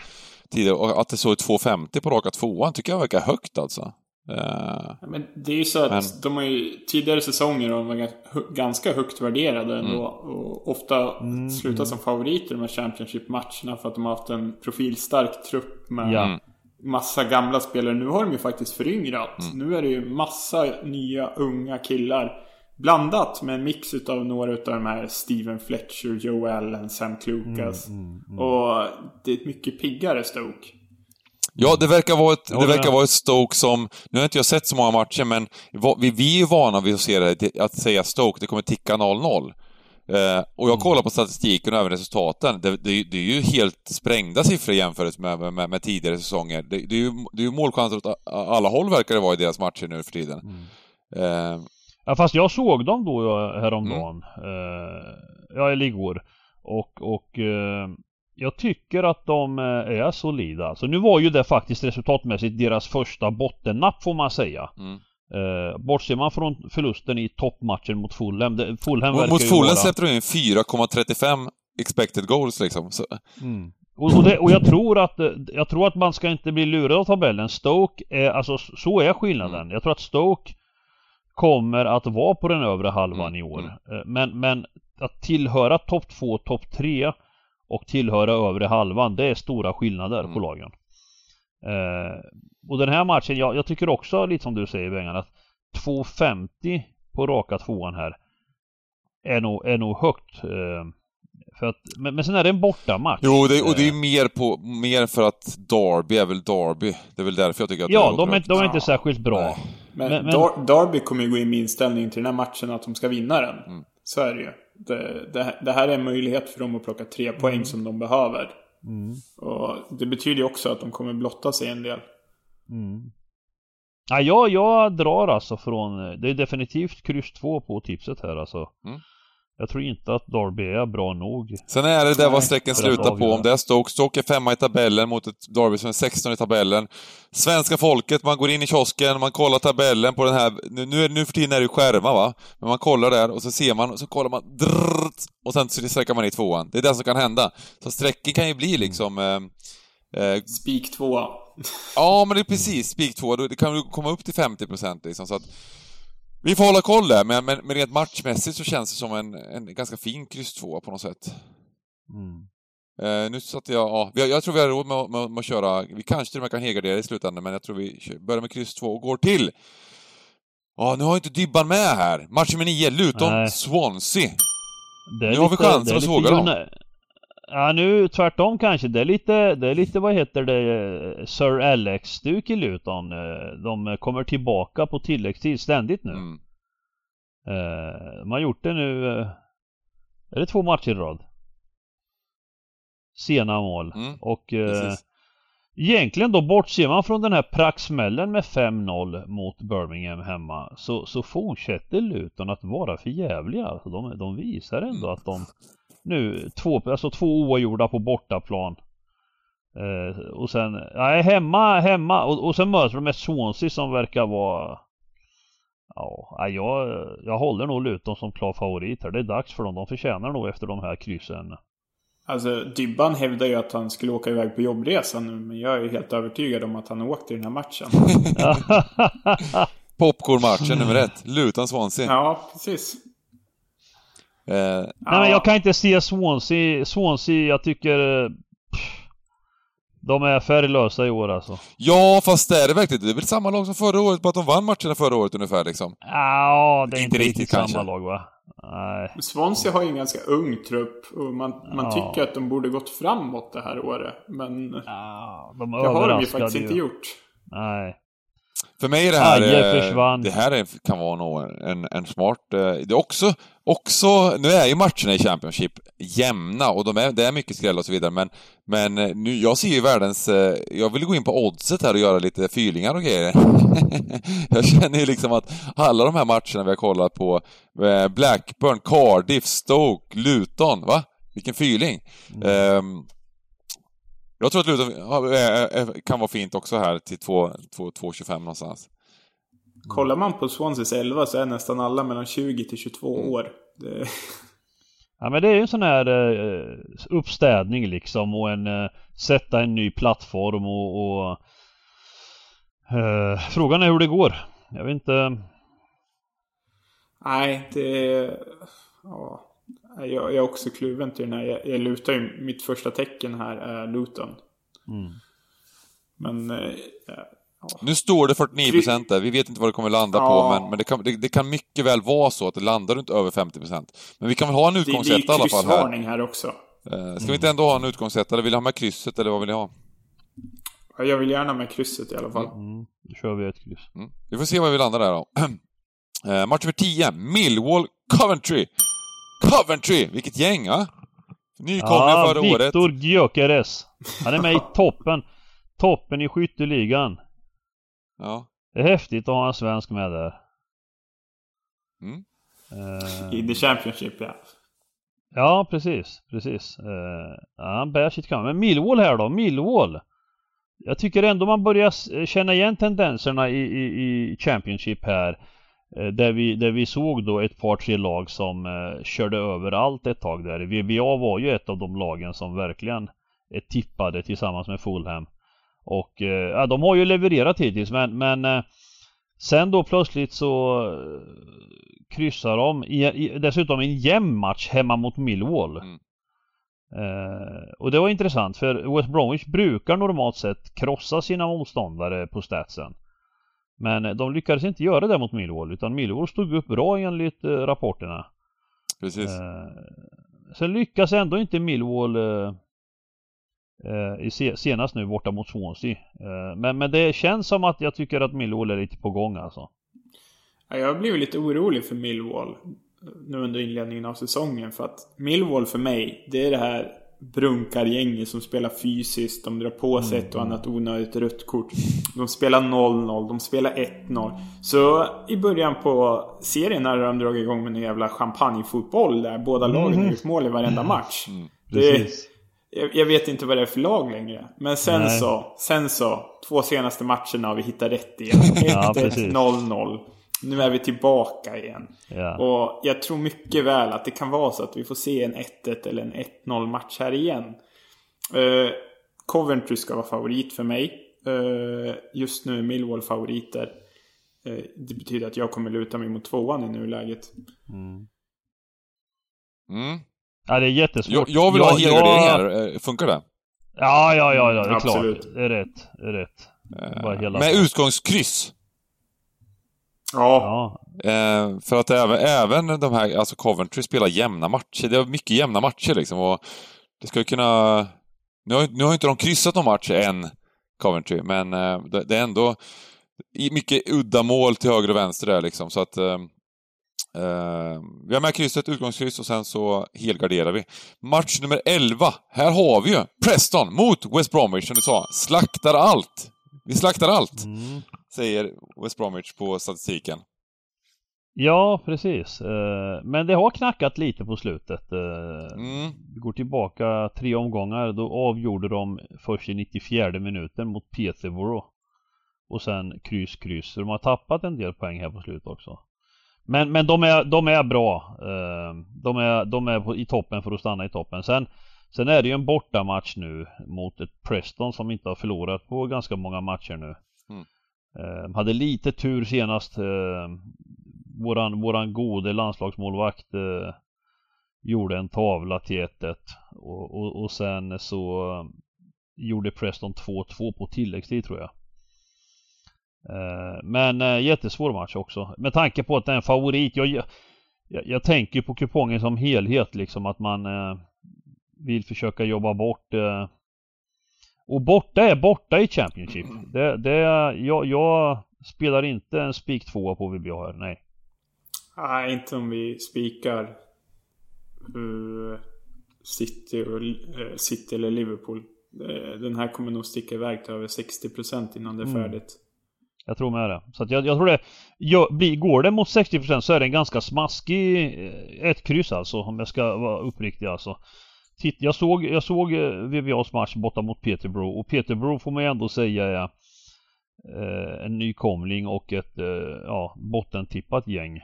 tidigare. Och att det står 2,50 på raka tvåan tycker jag verkar högt alltså. Eh, Men det är ju så att Men- de har ju tidigare säsonger varit hu- ganska högt värderade ändå. Och ofta Mm, slutat som favoriter i de här Championship-matcherna för att de har haft en profilstark trupp med Ja. Mm. massa gamla spelare. Nu har de ju faktiskt föryngrat. Mm. Nu är det ju massa nya unga killar. Blandat med en mix utav några utav de här Steven Fletcher, Joe Allen, Sam Klukas. Mm, Och det är ett mycket piggare Stoke. Ja, det verkar vara ett, det verkar vara ett Stoke som... Nu har inte jag sett så många matcher, men vi, vi är ju vana vid att se det, att säga Stoke, det kommer ticka 0-0. Eh, och jag kollar på statistiken och även resultaten. Det, det, det är ju helt sprängda siffror jämfört med, med, med, tidigare säsonger. Det, det är ju, det är ju målchanser åt alla håll verkar det vara i deras matcher nu för tiden. Eh, Ja fast jag såg dem då ja, häromdagen. Eh, ja eller igår. Och, och eh, jag tycker att de eh, är solida. Så nu var ju det faktiskt resultatmässigt deras första bottennapp får man säga. Mm. Eh, bortser man från förlusten i toppmatchen mot Fulham. Det, Fulham mot ju Fulham vara... släppte de in 4,35 expected goals liksom. Mm. Och, och, det, och jag tror att eh, Jag tror att man ska inte bli lurad av tabellen. Stoke är, alltså så är skillnaden. Mm. Jag tror att Stoke Kommer att vara på den övre halvan Mm, i år. mm. Men, men att tillhöra topp 2, topp 3 och tillhöra övre halvan, det är stora skillnader Mm. på lagen. Eh, och den här matchen, jag, jag tycker också lite som du säger Bengan att 2.50 på raka tvåan här är nog, är nog högt. Eh, för att, men, men sen är det en bortamatch. jo, det, och det är Eh, mer, på, mer för att Derby är väl Derby. Det är väl därför jag tycker att Ja, det de är, de är inte Ja. särskilt bra. Nej. Men, Men- men- Dar- Derby kommer ju gå in med inställningen till den här matchen att de ska vinna den. Mm. Så är det ju. Det, det, det här är en möjlighet för dem att plocka tre poäng som de behöver. Mm. Och det betyder ju också att de kommer blotta sig en del. Mm. Ja, jag, jag drar alltså från, det är definitivt kryss 2 på tipset här alltså. Mm. Jag tror inte att Derby är bra nog. Sen är det där vad strecken slutar på. Om det är Stoke. Stoke är femma i tabellen mot ett Derby som är 16 i tabellen. Svenska folket, man går in i kiosken, man kollar tabellen på den här... Nu, nu, är- nu för tiden är det ju skärmar va? Men man kollar där och så ser man, och så kollar man drrrt, och sen så sträcker man i tvåan. Det är det som kan hända. Så strecken kan ju bli liksom... Eh, eh, Spik 2. Ja, men det är precis. Spik 2. Det kan ju komma upp till 50% liksom, så att... Vi får hålla koll där, men, men, men rent matchmässigt så känns det som en, en ganska fin kryss 2 på något sätt. Mm. Eh, nu satte jag... Ja, har- jag tror vi har råd med, med, med att köra... Vi kanske till och med kan helgardera i slutändan, men jag tror vi börjar med kryss 2 och går till... Ja, nu har inte Dybban med här. Match nummer 9, Luton, Nej. Swansea. Det är Nu har vi chansen att lite såga dem. Ja, nu tvärtom kanske. Det är lite, det är lite vad heter det, Sir Alex-stuk i Luton. Eh, De kommer tillbaka på tilläggstid ständigt nu. Mm. Eh, De har gjort det nu, eh, är det två matcher i rad? Sena mål. Mm, Och Precis. egentligen då bortser man från den här praxmällen med 5-0 mot Birmingham hemma så, så fortsätter Luton att vara för jävliga. Alltså de, de visar ändå Mm. att de nu, två, alltså två oavgjorda på bortaplan. Eh, och sen, nej hemma, hemma och, och sen möter de ett Swansea som verkar vara Ja, nej, jag, jag håller nog Luton som klar favorit här. Det är dags för dem. De förtjänar nog efter de här kryssen. Alltså, Dybban hävdar ju att han skulle åka iväg på jobbresa nu, men jag är helt övertygad om att han åkt i den här matchen. Popcornmatchen nummer ett, Luton, Swansea. Ja, precis. Eh, Nej men jag kan inte se Swansea, Swansea jag tycker... eh, pff, De är färglösa i år alltså. ja, fast det är det verkligen. Det är väl samma lag som förra året, bara att de vann matcherna förra året ungefär liksom. Ja, det är Inte inte, riktigt riktigt, kanske. samma lag va? Nej. Swansea har ju en ganska ung trupp och man, man Ja. tycker att de borde gått framåt det här året. Men Ja, de det har de ju faktiskt inte gjort. Nej. För mig är det här... Aje eh, försvann. Det här är, kan vara nog en, en smart... eh, Det är också, också... Nu är ju matcherna i Championship jämna och de är, det är mycket skräll och så vidare, men, men eh, nu, jag ser ju världens... Jag vill gå in på oddset här och göra lite fylingar och grejer. jag känner ju liksom att alla de här matcherna vi har kollat på, Blackburn, Cardiff, Stoke, Luton, va? Vilken fyling! Ehm, jag tror att Luton eh, eh, kan vara fint också här till 2,25 någonstans. Kollar man på Swanseas 11 så är nästan alla mellan 20 till 22 Mm. år. Det, Ja men det är ju en sån här eh, uppstädning liksom och en eh, sätta en ny plattform och, och eh, Frågan är hur det går. Jag vet inte. nej, det... Ja, jag, jag är också kluven till den här. Jag, jag lutar ju... Mitt första tecken här är Luton. Mm. Men... Eh, Nu står det 49% där, vi vet inte vad det kommer landa på, Ja. men, men det, kan, det, det kan mycket väl vara så att det landar runt över 50%. Men vi kan väl ha en det, det är utgångsetta i alla fall här. kryssvarning här också. Eh, Ska vi inte ändå ha en utgångsetta, eller vill du ha med krysset, eller vad vill ni ha? Ja, Jag vill gärna med krysset i alla fall. Mm, då kör vi ett kryss. Mm. Vi får se var vi landar där då. Eh, match nummer 10, Millwall Coventry. Coventry! Vilket gäng, va? Nykomlingar Ja, förra året. Viktor Gyökeres. Han är med i toppen. Toppen i skytteligan. Ja. Det är häftigt att ha en svensk med där. Mm. Eh, I The Championship, ja. Ja, precis. Precis. Ja, han bär sitt kam. Men Millwall här då? Millwall. Jag tycker ändå man börjar känna igen tendenserna i, i, i Championship här. Eh, där, vi, där vi såg då ett par tre lag som eh, körde över allt ett tag där. VBA var ju ett av de lagen som verkligen är tippade tillsammans med Fulham. Och eh, ja, de har ju levererat hittills men, men eh, Sen då plötsligt så eh, kryssar de i, i, dessutom en jämn match hemma mot Millwall. Mm. Eh, och det var intressant för West Bromwich brukar normalt sett krossa sina motståndare på statsen. Men eh, de lyckades inte göra det mot Millwall utan Millwall stod upp bra enligt eh, rapporterna. Precis. Eh, sen lyckas ändå inte Millwall eh, eh, i se, senast nu borta mot Swansea. Eh, men, men det känns som att jag tycker att Millwall är lite på gång alltså. Ja, Jag har blivit lite orolig för Millwall nu under inledningen av säsongen. För att Millwall för mig, det är det här brunkargänget som spelar fysiskt. De drar på sig ett och annat onödigt rött kort. De spelar 0-0, de spelar 1-0. Så i början på serien när de dragit igång med en jävla champagnefotboll där båda lagen har gjort mål i varenda match. Det, Precis. jag, jag vet inte vad det är för lag längre. Men sen Nej. så, sen så, två senaste matcherna har vi hittat rätt igen. 1-1, Ja, precis. 0-0. Nu är vi tillbaka igen. Ja. Och jag tror mycket väl att det kan vara så att vi får se en 1-1 eller en 1-0 match här igen. Eh, Coventry ska vara favorit för mig. Eh, just nu är Millwall favoriter. Eh, det betyder att jag kommer luta mig mot tvåan i nuläget. Mm. ja, det är jättesvårt. Jag, jag vill ha Jag- helgardering jag- här. Funkar det? Ja, ja, ja, ja det är Absolut. klart. Det är rätt. Det är rätt. Bara hela Med utgångskryss. Ja, Eh, för att även, även de här, alltså Coventry spelar jämna matcher. Det är mycket jämna matcher liksom och det ska ju kunna... Nu har, nu har inte de kryssat någon match än, Coventry, men eh, det, det är ändå i mycket udda mål till höger och vänster där liksom, så att... Eh, eh, vi har med krysset, utgångskryss och sen så helgarderar vi. Match nummer 11. Här har vi ju Preston mot West Bromwich, som du sa. Slaktar allt! Vi slaktar allt, mm. Säger West Bromwich på statistiken. ja precis. Eh, Men det har knackat lite på slutet. Eh, Mm. Vi går tillbaka tre omgångar. Då avgjorde de först i 94 minuten mot Peterborough. Och sen kryss, kryss. Så de har tappat en del poäng här på slutet också. Men, men de, är, de är bra. Eh, De är, de är i toppen för att stanna i toppen. Sen, sen är det ju en bortamatch nu mot ett Preston som inte har förlorat på ganska många matcher nu. Mm. Eh, hade lite tur senast. eh, Våran, våran gode landslagsmålvakt eh, gjorde en tavla till 1-1 och, och, och sen så eh, gjorde Preston 2-2 på tilläggstid tror jag. Eh, men eh, jättesvår match också. Med tanke på att det är en favorit. Jag, jag, jag tänker på kupongen som helhet liksom att man vill försöka jobba bort och borta är borta i Championship. Det, det, jag, jag spelar inte en spik tvåa på VBA här, nej. Nej, inte om vi spikar eh, City, och, eh, City eller Liverpool. Eh, Den här kommer nog sticka iväg till över 60% innan det är Mm. färdigt. Jag tror med det. Så att jag, jag tror det. Jag, blir, går det mot 60% så är det en ganska smaskig ett kryss alltså. Om jag ska vara uppriktig alltså. Titt, jag såg, jag såg eh, VVAs match borta mot Peterborough och Peterborough får man ju ändå säga är eh, en nykomling och ett eh, ja, bottentippat gäng.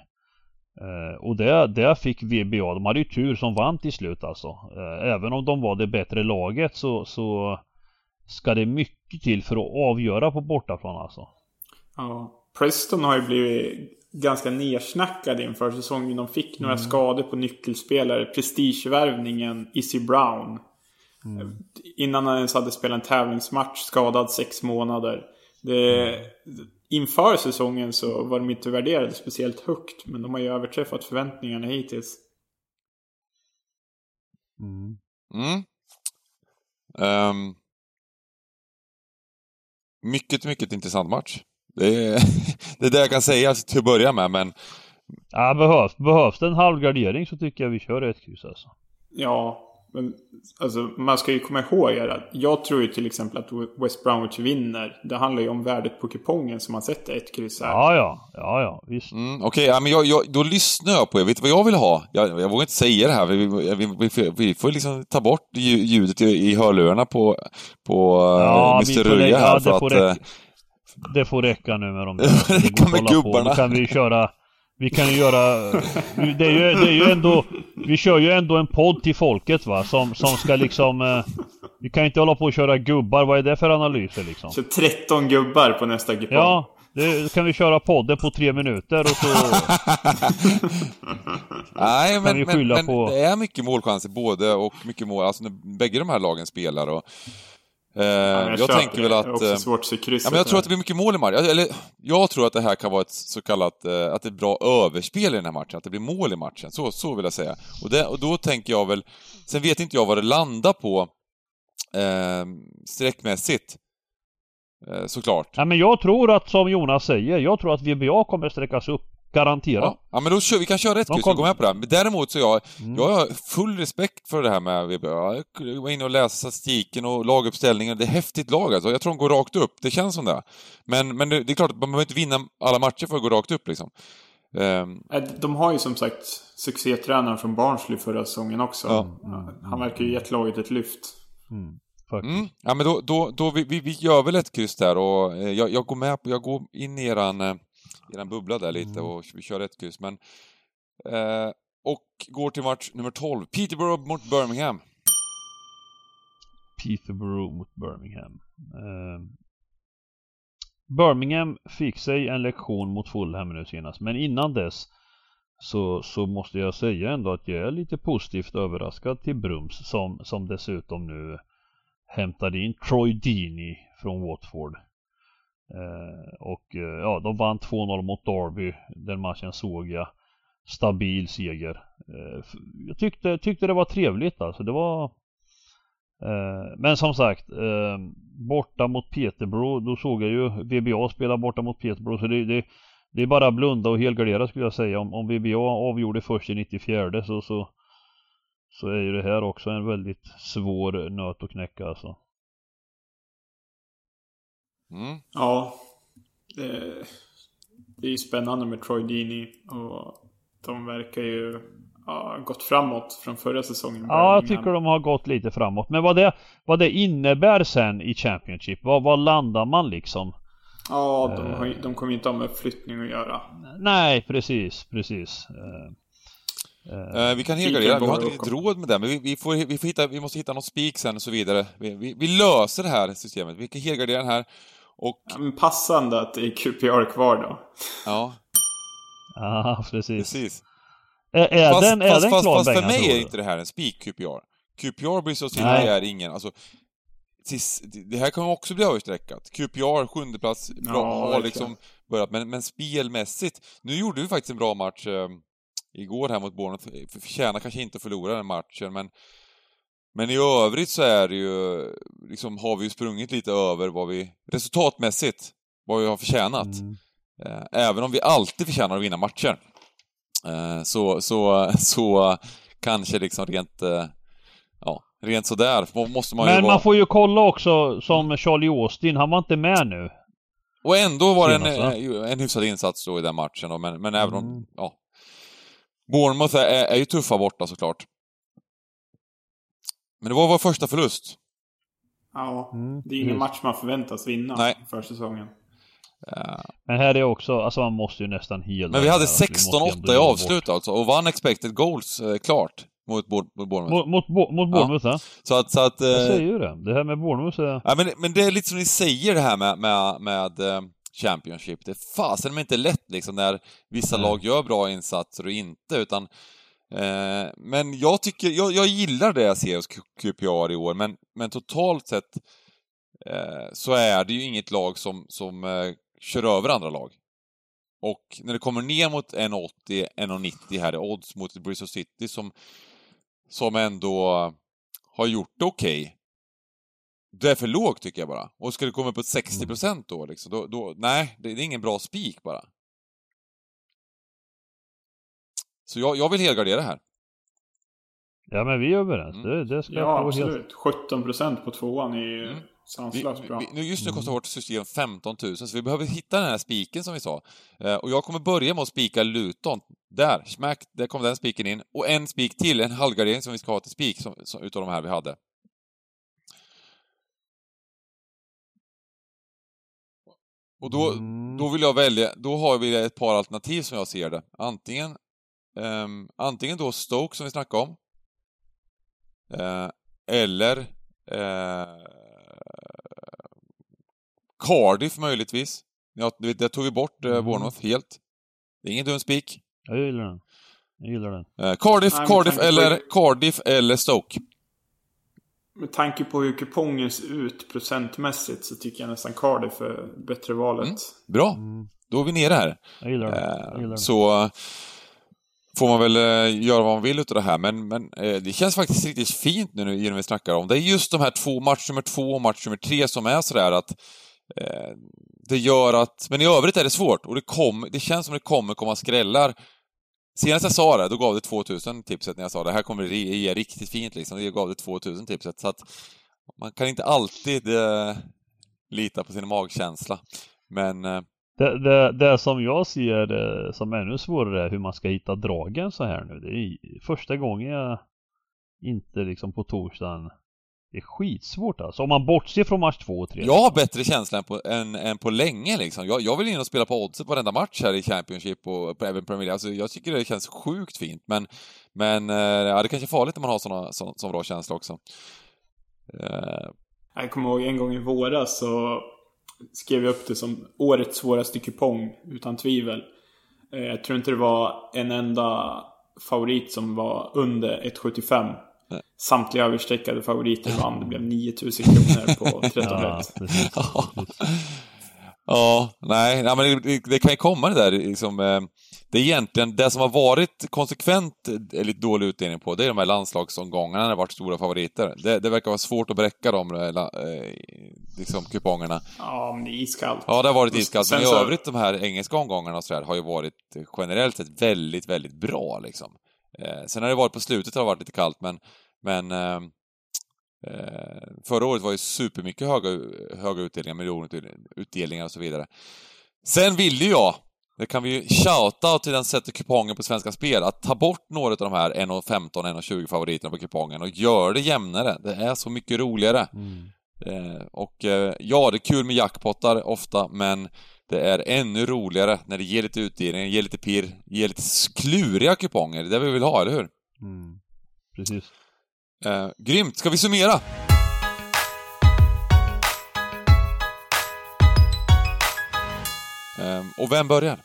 Eh, och där, där fick VBA, de hade ju tur som vann till slut alltså. Eh, även om de var det bättre laget så, så ska det mycket till för att avgöra på bortaplan alltså. Ja. Preston har ju blivit ganska nersnackade inför säsongen. De fick några skador på nyckelspelare. Prestigevärvningen Izzy Brown. Innan han ens hade spelat en tävlingsmatch. Skadad sex månader. Det, inför säsongen så var de inte värderade speciellt högt. Men de har ju överträffat förväntningarna hittills. Mm. Mm. Ehm, mycket, mycket intressant match. Det är, det är det jag kan säga till att börja med, men Ja, behövs, behövs det en halvgardering så tycker jag vi kör ett kryss alltså. Ja, men alltså man ska ju komma ihåg att jag tror ju till exempel att West Bromwich vinner. Det handlar ju om värdet på kupongen som man sätter ett kryss här. Ja, ja, ja, ja, visst. Mm, Okej, ja, men jag, jag, då lyssnar jag på er. Vet du vad jag vill ha? Jag, jag vågar inte säga det här. Vi, vi, vi, vi, får liksom ta bort lju- ljudet i, i hörlurarna på, på Ja, uh, vi Mr. Röja här ja, för att... räcka. Det får räcka nu med de Det Det går med på. gubbarna. Nu kan vi köra Vi kan ju göra Det är ju, det är ju ändå Vi kör ju ändå en podd till folket va som, som ska liksom eh, Vi kan inte hålla på och köra gubbar. Vad är det för analyser liksom? Så 13 gubbar på nästa kupong. Ja det, kan vi köra podden på tre minuter och så Nej, men, men, men på- det är mycket målchanser både och mycket mål. Alltså när bägge de här lagen spelar och... Eh, Ja, jag köper tänker väl det. att... Det är också eh, svårt att se krysset Ja, men jag tror att det blir mycket mål i matchen. Eller, jag tror att det här kan vara ett så kallat, eh, att det är ett bra överspel i den här matchen, att det blir mål i matchen. Så, så vill jag säga. Och, det, och då tänker jag väl, sen vet inte jag vad det landar på eh, sträckmässigt. Eh, såklart. Ja men jag tror att som Jonas säger Jag tror att VBA kommer sträckas upp Garanterat. Ja, ja men då kör, vi kan köra ett De kryss, kom- jag går med på det. Men däremot så jag, Mm. jag har full respekt för det här med VB. Jag var inne och läste statistiken och laguppställningen. Det är häftigt lag alltså. Jag tror de går rakt upp, det känns som det. Men, men det, det är klart, att man behöver inte vinna alla matcher för att gå rakt upp liksom. Eh, De har ju som sagt succétränaren från Barnsley förra säsongen också. Ja. Han verkar ju gett laget ett lyft. Mm. Mm. Ja men då, då, då vi, vi, vi gör väl ett kryss där och eh, jag, jag går med på, jag går in i eran, eh, eran bubbla där lite Mm. och vi kör ett kryss men eh, och går till match nummer 12, Peterborough mot Birmingham. Peterborough mot Birmingham. Eh, Birmingham fick sig en lektion mot Fulham nu senast, men innan dess så, så måste jag säga ändå att jag är lite positivt överraskad till Brums som, som dessutom nu hämtade in Troy Deeney från Watford. Eh, och eh, ja, de vann 2-0 mot Derby. Den matchen såg jag. Stabil seger. Eh, jag tyckte, tyckte det var trevligt alltså. Det var eh, Men som sagt eh, Borta mot Peterbro. Då såg jag ju VBA spela borta mot Peterbro. så det, det, det är bara blunda och helgardera skulle jag säga. Om, om VBA avgjorde först i 94 så, så så är ju det här också en väldigt svår nöt att knäcka alltså. Mm. Ja. Det, det är ju spännande med Troy Deeney. Och de verkar ju ha gått framåt från förra säsongen. Ja, jag tycker de har gått lite framåt. Men vad det, vad det innebär sen i Championship, vad, vad landar man liksom? Ja, de, har, ju- de kommer ju inte ha med uppflyttning att göra. Nej, precis, precis. Eh, Eh, vi kan helgardera, vi har inte riktigt råd med det, men vi, vi, får, vi, får hitta, vi måste hitta något spik sen och så vidare. Vi, vi, vi löser det här systemet, vi kan helgardera den här och, Ja, passande att det är QPR kvar då. ja, Ja, precis. precis. Är, är fast den, är fast, den fast, för mig är inte det här en spik QPR. QPR blir så Nej. är ingen, alltså tis- det här kommer också bli överstreckat. QPR, sjunde plats, bra, Ja, har liksom börjat, men, men spelmässigt, nu gjorde vi faktiskt en bra match eh, igår här mot Bournemouth, För- förtjänar kanske inte att förlora den matchen, men men i övrigt så är det ju, liksom har vi ju sprungit lite över vad vi, resultatmässigt, vad vi har förtjänat. Mm. Eh, Även om vi alltid förtjänar att vinna matcher. Eh, Så, så, så kanske liksom rent, eh, ja, rent sådär må- måste man ju Men vara. man får ju kolla också som Charlie Austin, han var inte med nu. Och ändå var det en, en hyfsad insats då i den matchen då, men, men även om, Mm. ja. Bournemouth är, är ju tuffa borta såklart. Men det var vår första förlust. Ja, Mm, det är ingen precis. match man förväntas vinna Nej. för säsongen. Eh, Men här är också, alltså man måste ju nästan hela Men vi hade det här, alltså, vi måste ju 16-8 ändå i ge bort. avslut alltså, och vann expected goals eh, klart mot, Bour- mot Bournemouth. Mot, mot, Bo- mot Bournemouth ja. Så att, så att... Jag eh, säger ju det. Det här med Bournemouth är... Ja, men, men det är lite som ni säger det här med, med, med eh, Championship. Det är fasen men inte lätt liksom när vissa Nej. lag gör bra insatser och inte, utan eh, men jag tycker, jag, jag gillar det jag ser hos QPR i år, men, men totalt sett eh, så är det ju inget lag som, som eh, kör över andra lag. Och när det kommer ner mot 1,80, 1,90 här i odds mot Bristol City som, som ändå har gjort det okej. Det är för lågt tycker jag bara. Och ska det komma upp på 60% då liksom, då, då nej, det, det är ingen bra spik bara. Så jag, jag vill helgardera här. Ja men vi är överens. Mm. Det, det ska Ja, få helt... absolut. 17% på tvåan är ju Mm. Vi, sanslöst bra. vi, nu, just nu kostar Mm. vårt system 15 000, så vi behöver hitta den här spiken som vi sa. Eh, och jag kommer börja med att spika Luton. Där, smack, där kom den spiken in. Och en spik till, en halvgardering som vi ska ha till spik, som, som, utav de här vi hade. Och då, Mm. då vill jag välja, då har vi ett par alternativ som jag ser det. Antingen, ehm, antingen då Stoke som vi snackade om. Eh, eller eh, Cardiff möjligtvis. Ja, det, det tog vi bort Mm. Bournemouth helt. Det är ingen dum spik. Jag gillar den. Jag gillar den. Eh, Cardiff, Nej, Cardiff tanke på- eller Cardiff eller Stoke. Med tanke på hur kupongen ser ut procentmässigt så tycker jag nästan Cardiff är bättre valet. Mm. Bra, Mm. då är vi nere här. Jag gillar den. Jag gillar den. så eh, får man väl eh, göra vad man vill utav det här, men, men eh, det känns faktiskt riktigt fint nu när vi snackar om det. är just de här två, match nummer två och match nummer tre som är sådär att eh, det gör att, men i övrigt är det svårt och det, kom, det känns som det kommer komma skrällar. Senast jag sa det, då gav det 2000 tipset när jag sa det här kommer det ge riktigt fint liksom. Jag gav det 2000 tipset så att man kan inte alltid eh, lita på sin magkänsla. Men eh, det, det, det som jag ser som ännu svårare är hur man ska hitta dragen så här nu. Det är första gången jag inte liksom på torsdagen det är skitsvårt alltså. Om man bortser från match två och tre. Jag har bättre känsla än på, än, än på länge liksom. Jag, jag vill in och spela på oddset varenda match här i Championship och även Premier League. Alltså, jag tycker det känns sjukt fint, men, men eh, ja, det kanske är farligt när man har såna, så, så bra känsla också. Uh... Jag kommer ihåg en gång i våras så skrev jag upp det som årets svåraste kupong, utan tvivel. Eh, jag tror inte det var en enda favorit som var under 1,75. Samtliga överstreckade favoriter vann. Det blev 9000 kronor på 13 rätt. Ja, ja, nej, nej men det, det, kan ju komma det där liksom. Eh, det är egentligen det som har varit konsekvent eh, lite dålig utdelning på, det är de här landslagsomgångarna när det varit stora favoriter. Det, det verkar vara svårt att bräcka de eh, liksom, kupongerna. Ja, men det är iskallt. Ja, det har varit iskallt. Men i övrigt, de här engelska omgångarna och sådär, har ju varit generellt sett väldigt, väldigt bra liksom. sen har det varit på slutet, det har varit lite kallt, men men eh, förra året var ju supermycket höga, höga utdelningar, miljonutdelningar och så vidare. Sen ville jag, det kan vi ju shouta till den sätter kupongen på Svenska Spel, att ta bort några av de här 1,15, 1,20 favoriterna på kupongen och gör det jämnare. Det är så mycket roligare. Mm. Eh, och eh, ja, det är kul med jackpottar ofta, men det är ännu roligare när det ger lite utdelning, ger lite pirr, ger lite kluriga kuponger. Det är det vi vill ha, eller hur? Mm. Precis. Eh, grymt! Ska vi summera? Eh, och vem börjar?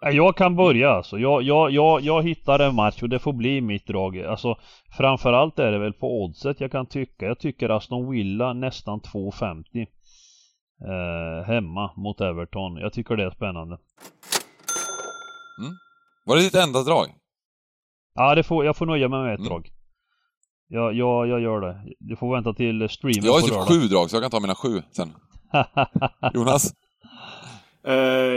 Jag kan börja alltså. Jag, jag, jag, jag hittar en match och det får bli mitt drag. Alltså framförallt är det väl på oddset jag kan tycka. Jag tycker Aston Villa nästan 2,50. Eh, hemma mot Everton. Jag tycker det är spännande. Mm. Var det ditt enda drag? Ja, det får, jag får nöja mig med ett mm. drag. Ja, ja, jag gör det. Du får vänta till streamen Jag har typ sju drag, så jag kan ta mina sju sen. Jonas? Uh,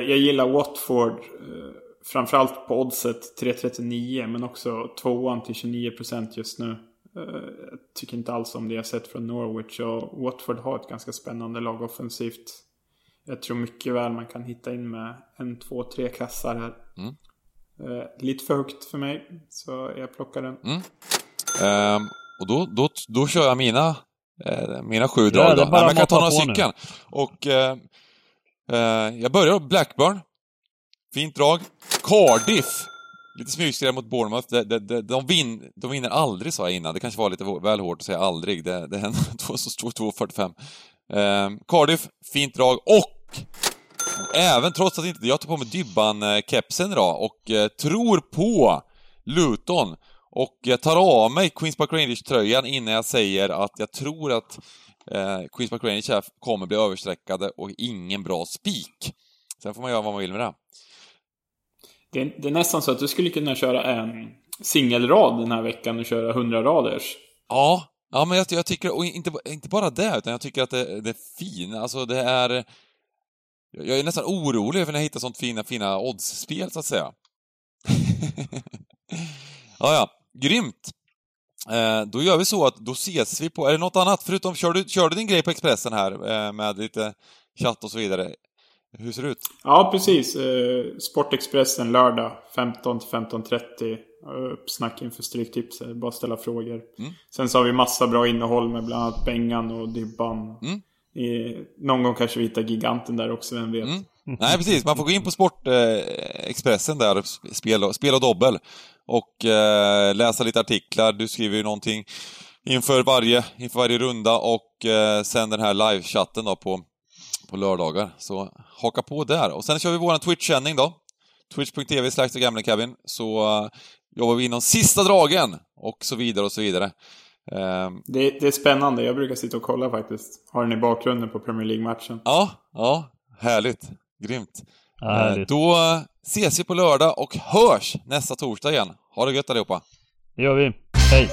jag gillar Watford. Uh, framförallt på oddset 3.39 men också tvåan till 29% just nu. Uh, jag tycker inte alls om det jag sett från Norwich och Watford har ett ganska spännande lag offensivt. Jag tror mycket väl man kan hitta in med en, två, tre kassar här. Mm. Uh, lite för högt för mig, så jag plockar den. Mm. Um, och då, då, då kör jag mina, eh, mina sju drag ja, då. Nej, jag kan ta några stycken. Och eh, eh, jag börjar Blackburn. Fint drag. Cardiff. Lite smygskräll mot Bournemouth. De, de, de, de, vin, de vinner aldrig, sa jag innan. Det kanske var lite väl hårt att säga aldrig. Det, det händer 2.45. Eh, Cardiff, fint drag. Och även trots att inte jag tar på mig Dybban-kepsen idag och eh, tror på Luton och jag tar av mig Queens Park Rangers-tröjan innan jag säger att jag tror att eh, Queens Park Rangers här kommer bli överstreckade och ingen bra spik. Sen får man göra vad man vill med det. Det är, det är nästan så att du skulle kunna köra en singelrad den här veckan och köra 100 raders. Ja, ja men jag, jag, tycker, och inte, inte bara det, utan jag tycker att det, det är fint. Alltså det är... Jag är nästan orolig för när jag hittar sånt fina, fina oddsspel, så att säga. ja, ja. Grymt! Eh, då gör vi så att då ses vi på, är det något annat? Förutom, kör du, kör du din grej på Expressen här eh, med lite chatt och så vidare? Hur ser det ut? Ja, precis. Eh, Sportexpressen lördag 15 till 15.30. Uppsnack inför Stryktipset. Bara ställa frågor. Mm. Sen så har vi massa bra innehåll med bland annat Bengan och Dybban. Mm. I, någon gång kanske vi hittar giganten där också, vem vet? Mm. Nej, precis. Man får gå in på Sportexpressen eh, där, spel och, spel och dobbel och eh, läsa lite artiklar. Du skriver ju någonting inför varje, inför varje runda och eh, sen den här livechatten då på, på lördagar. Så haka på där. Och sen kör vi våran Twitch-sändning då. Twitch.tv slash gamlingcabin. Så uh, jobbar vi in de sista dragen och så vidare och så vidare. Um, det, det, är spännande. Jag brukar sitta och kolla faktiskt. Har den i bakgrunden på Premier League-matchen. Ja, ja. Härligt. Grymt. Härligt. Då ses vi på lördag och hörs nästa torsdag igen. Ha det gött allihopa! Det gör vi. Hej!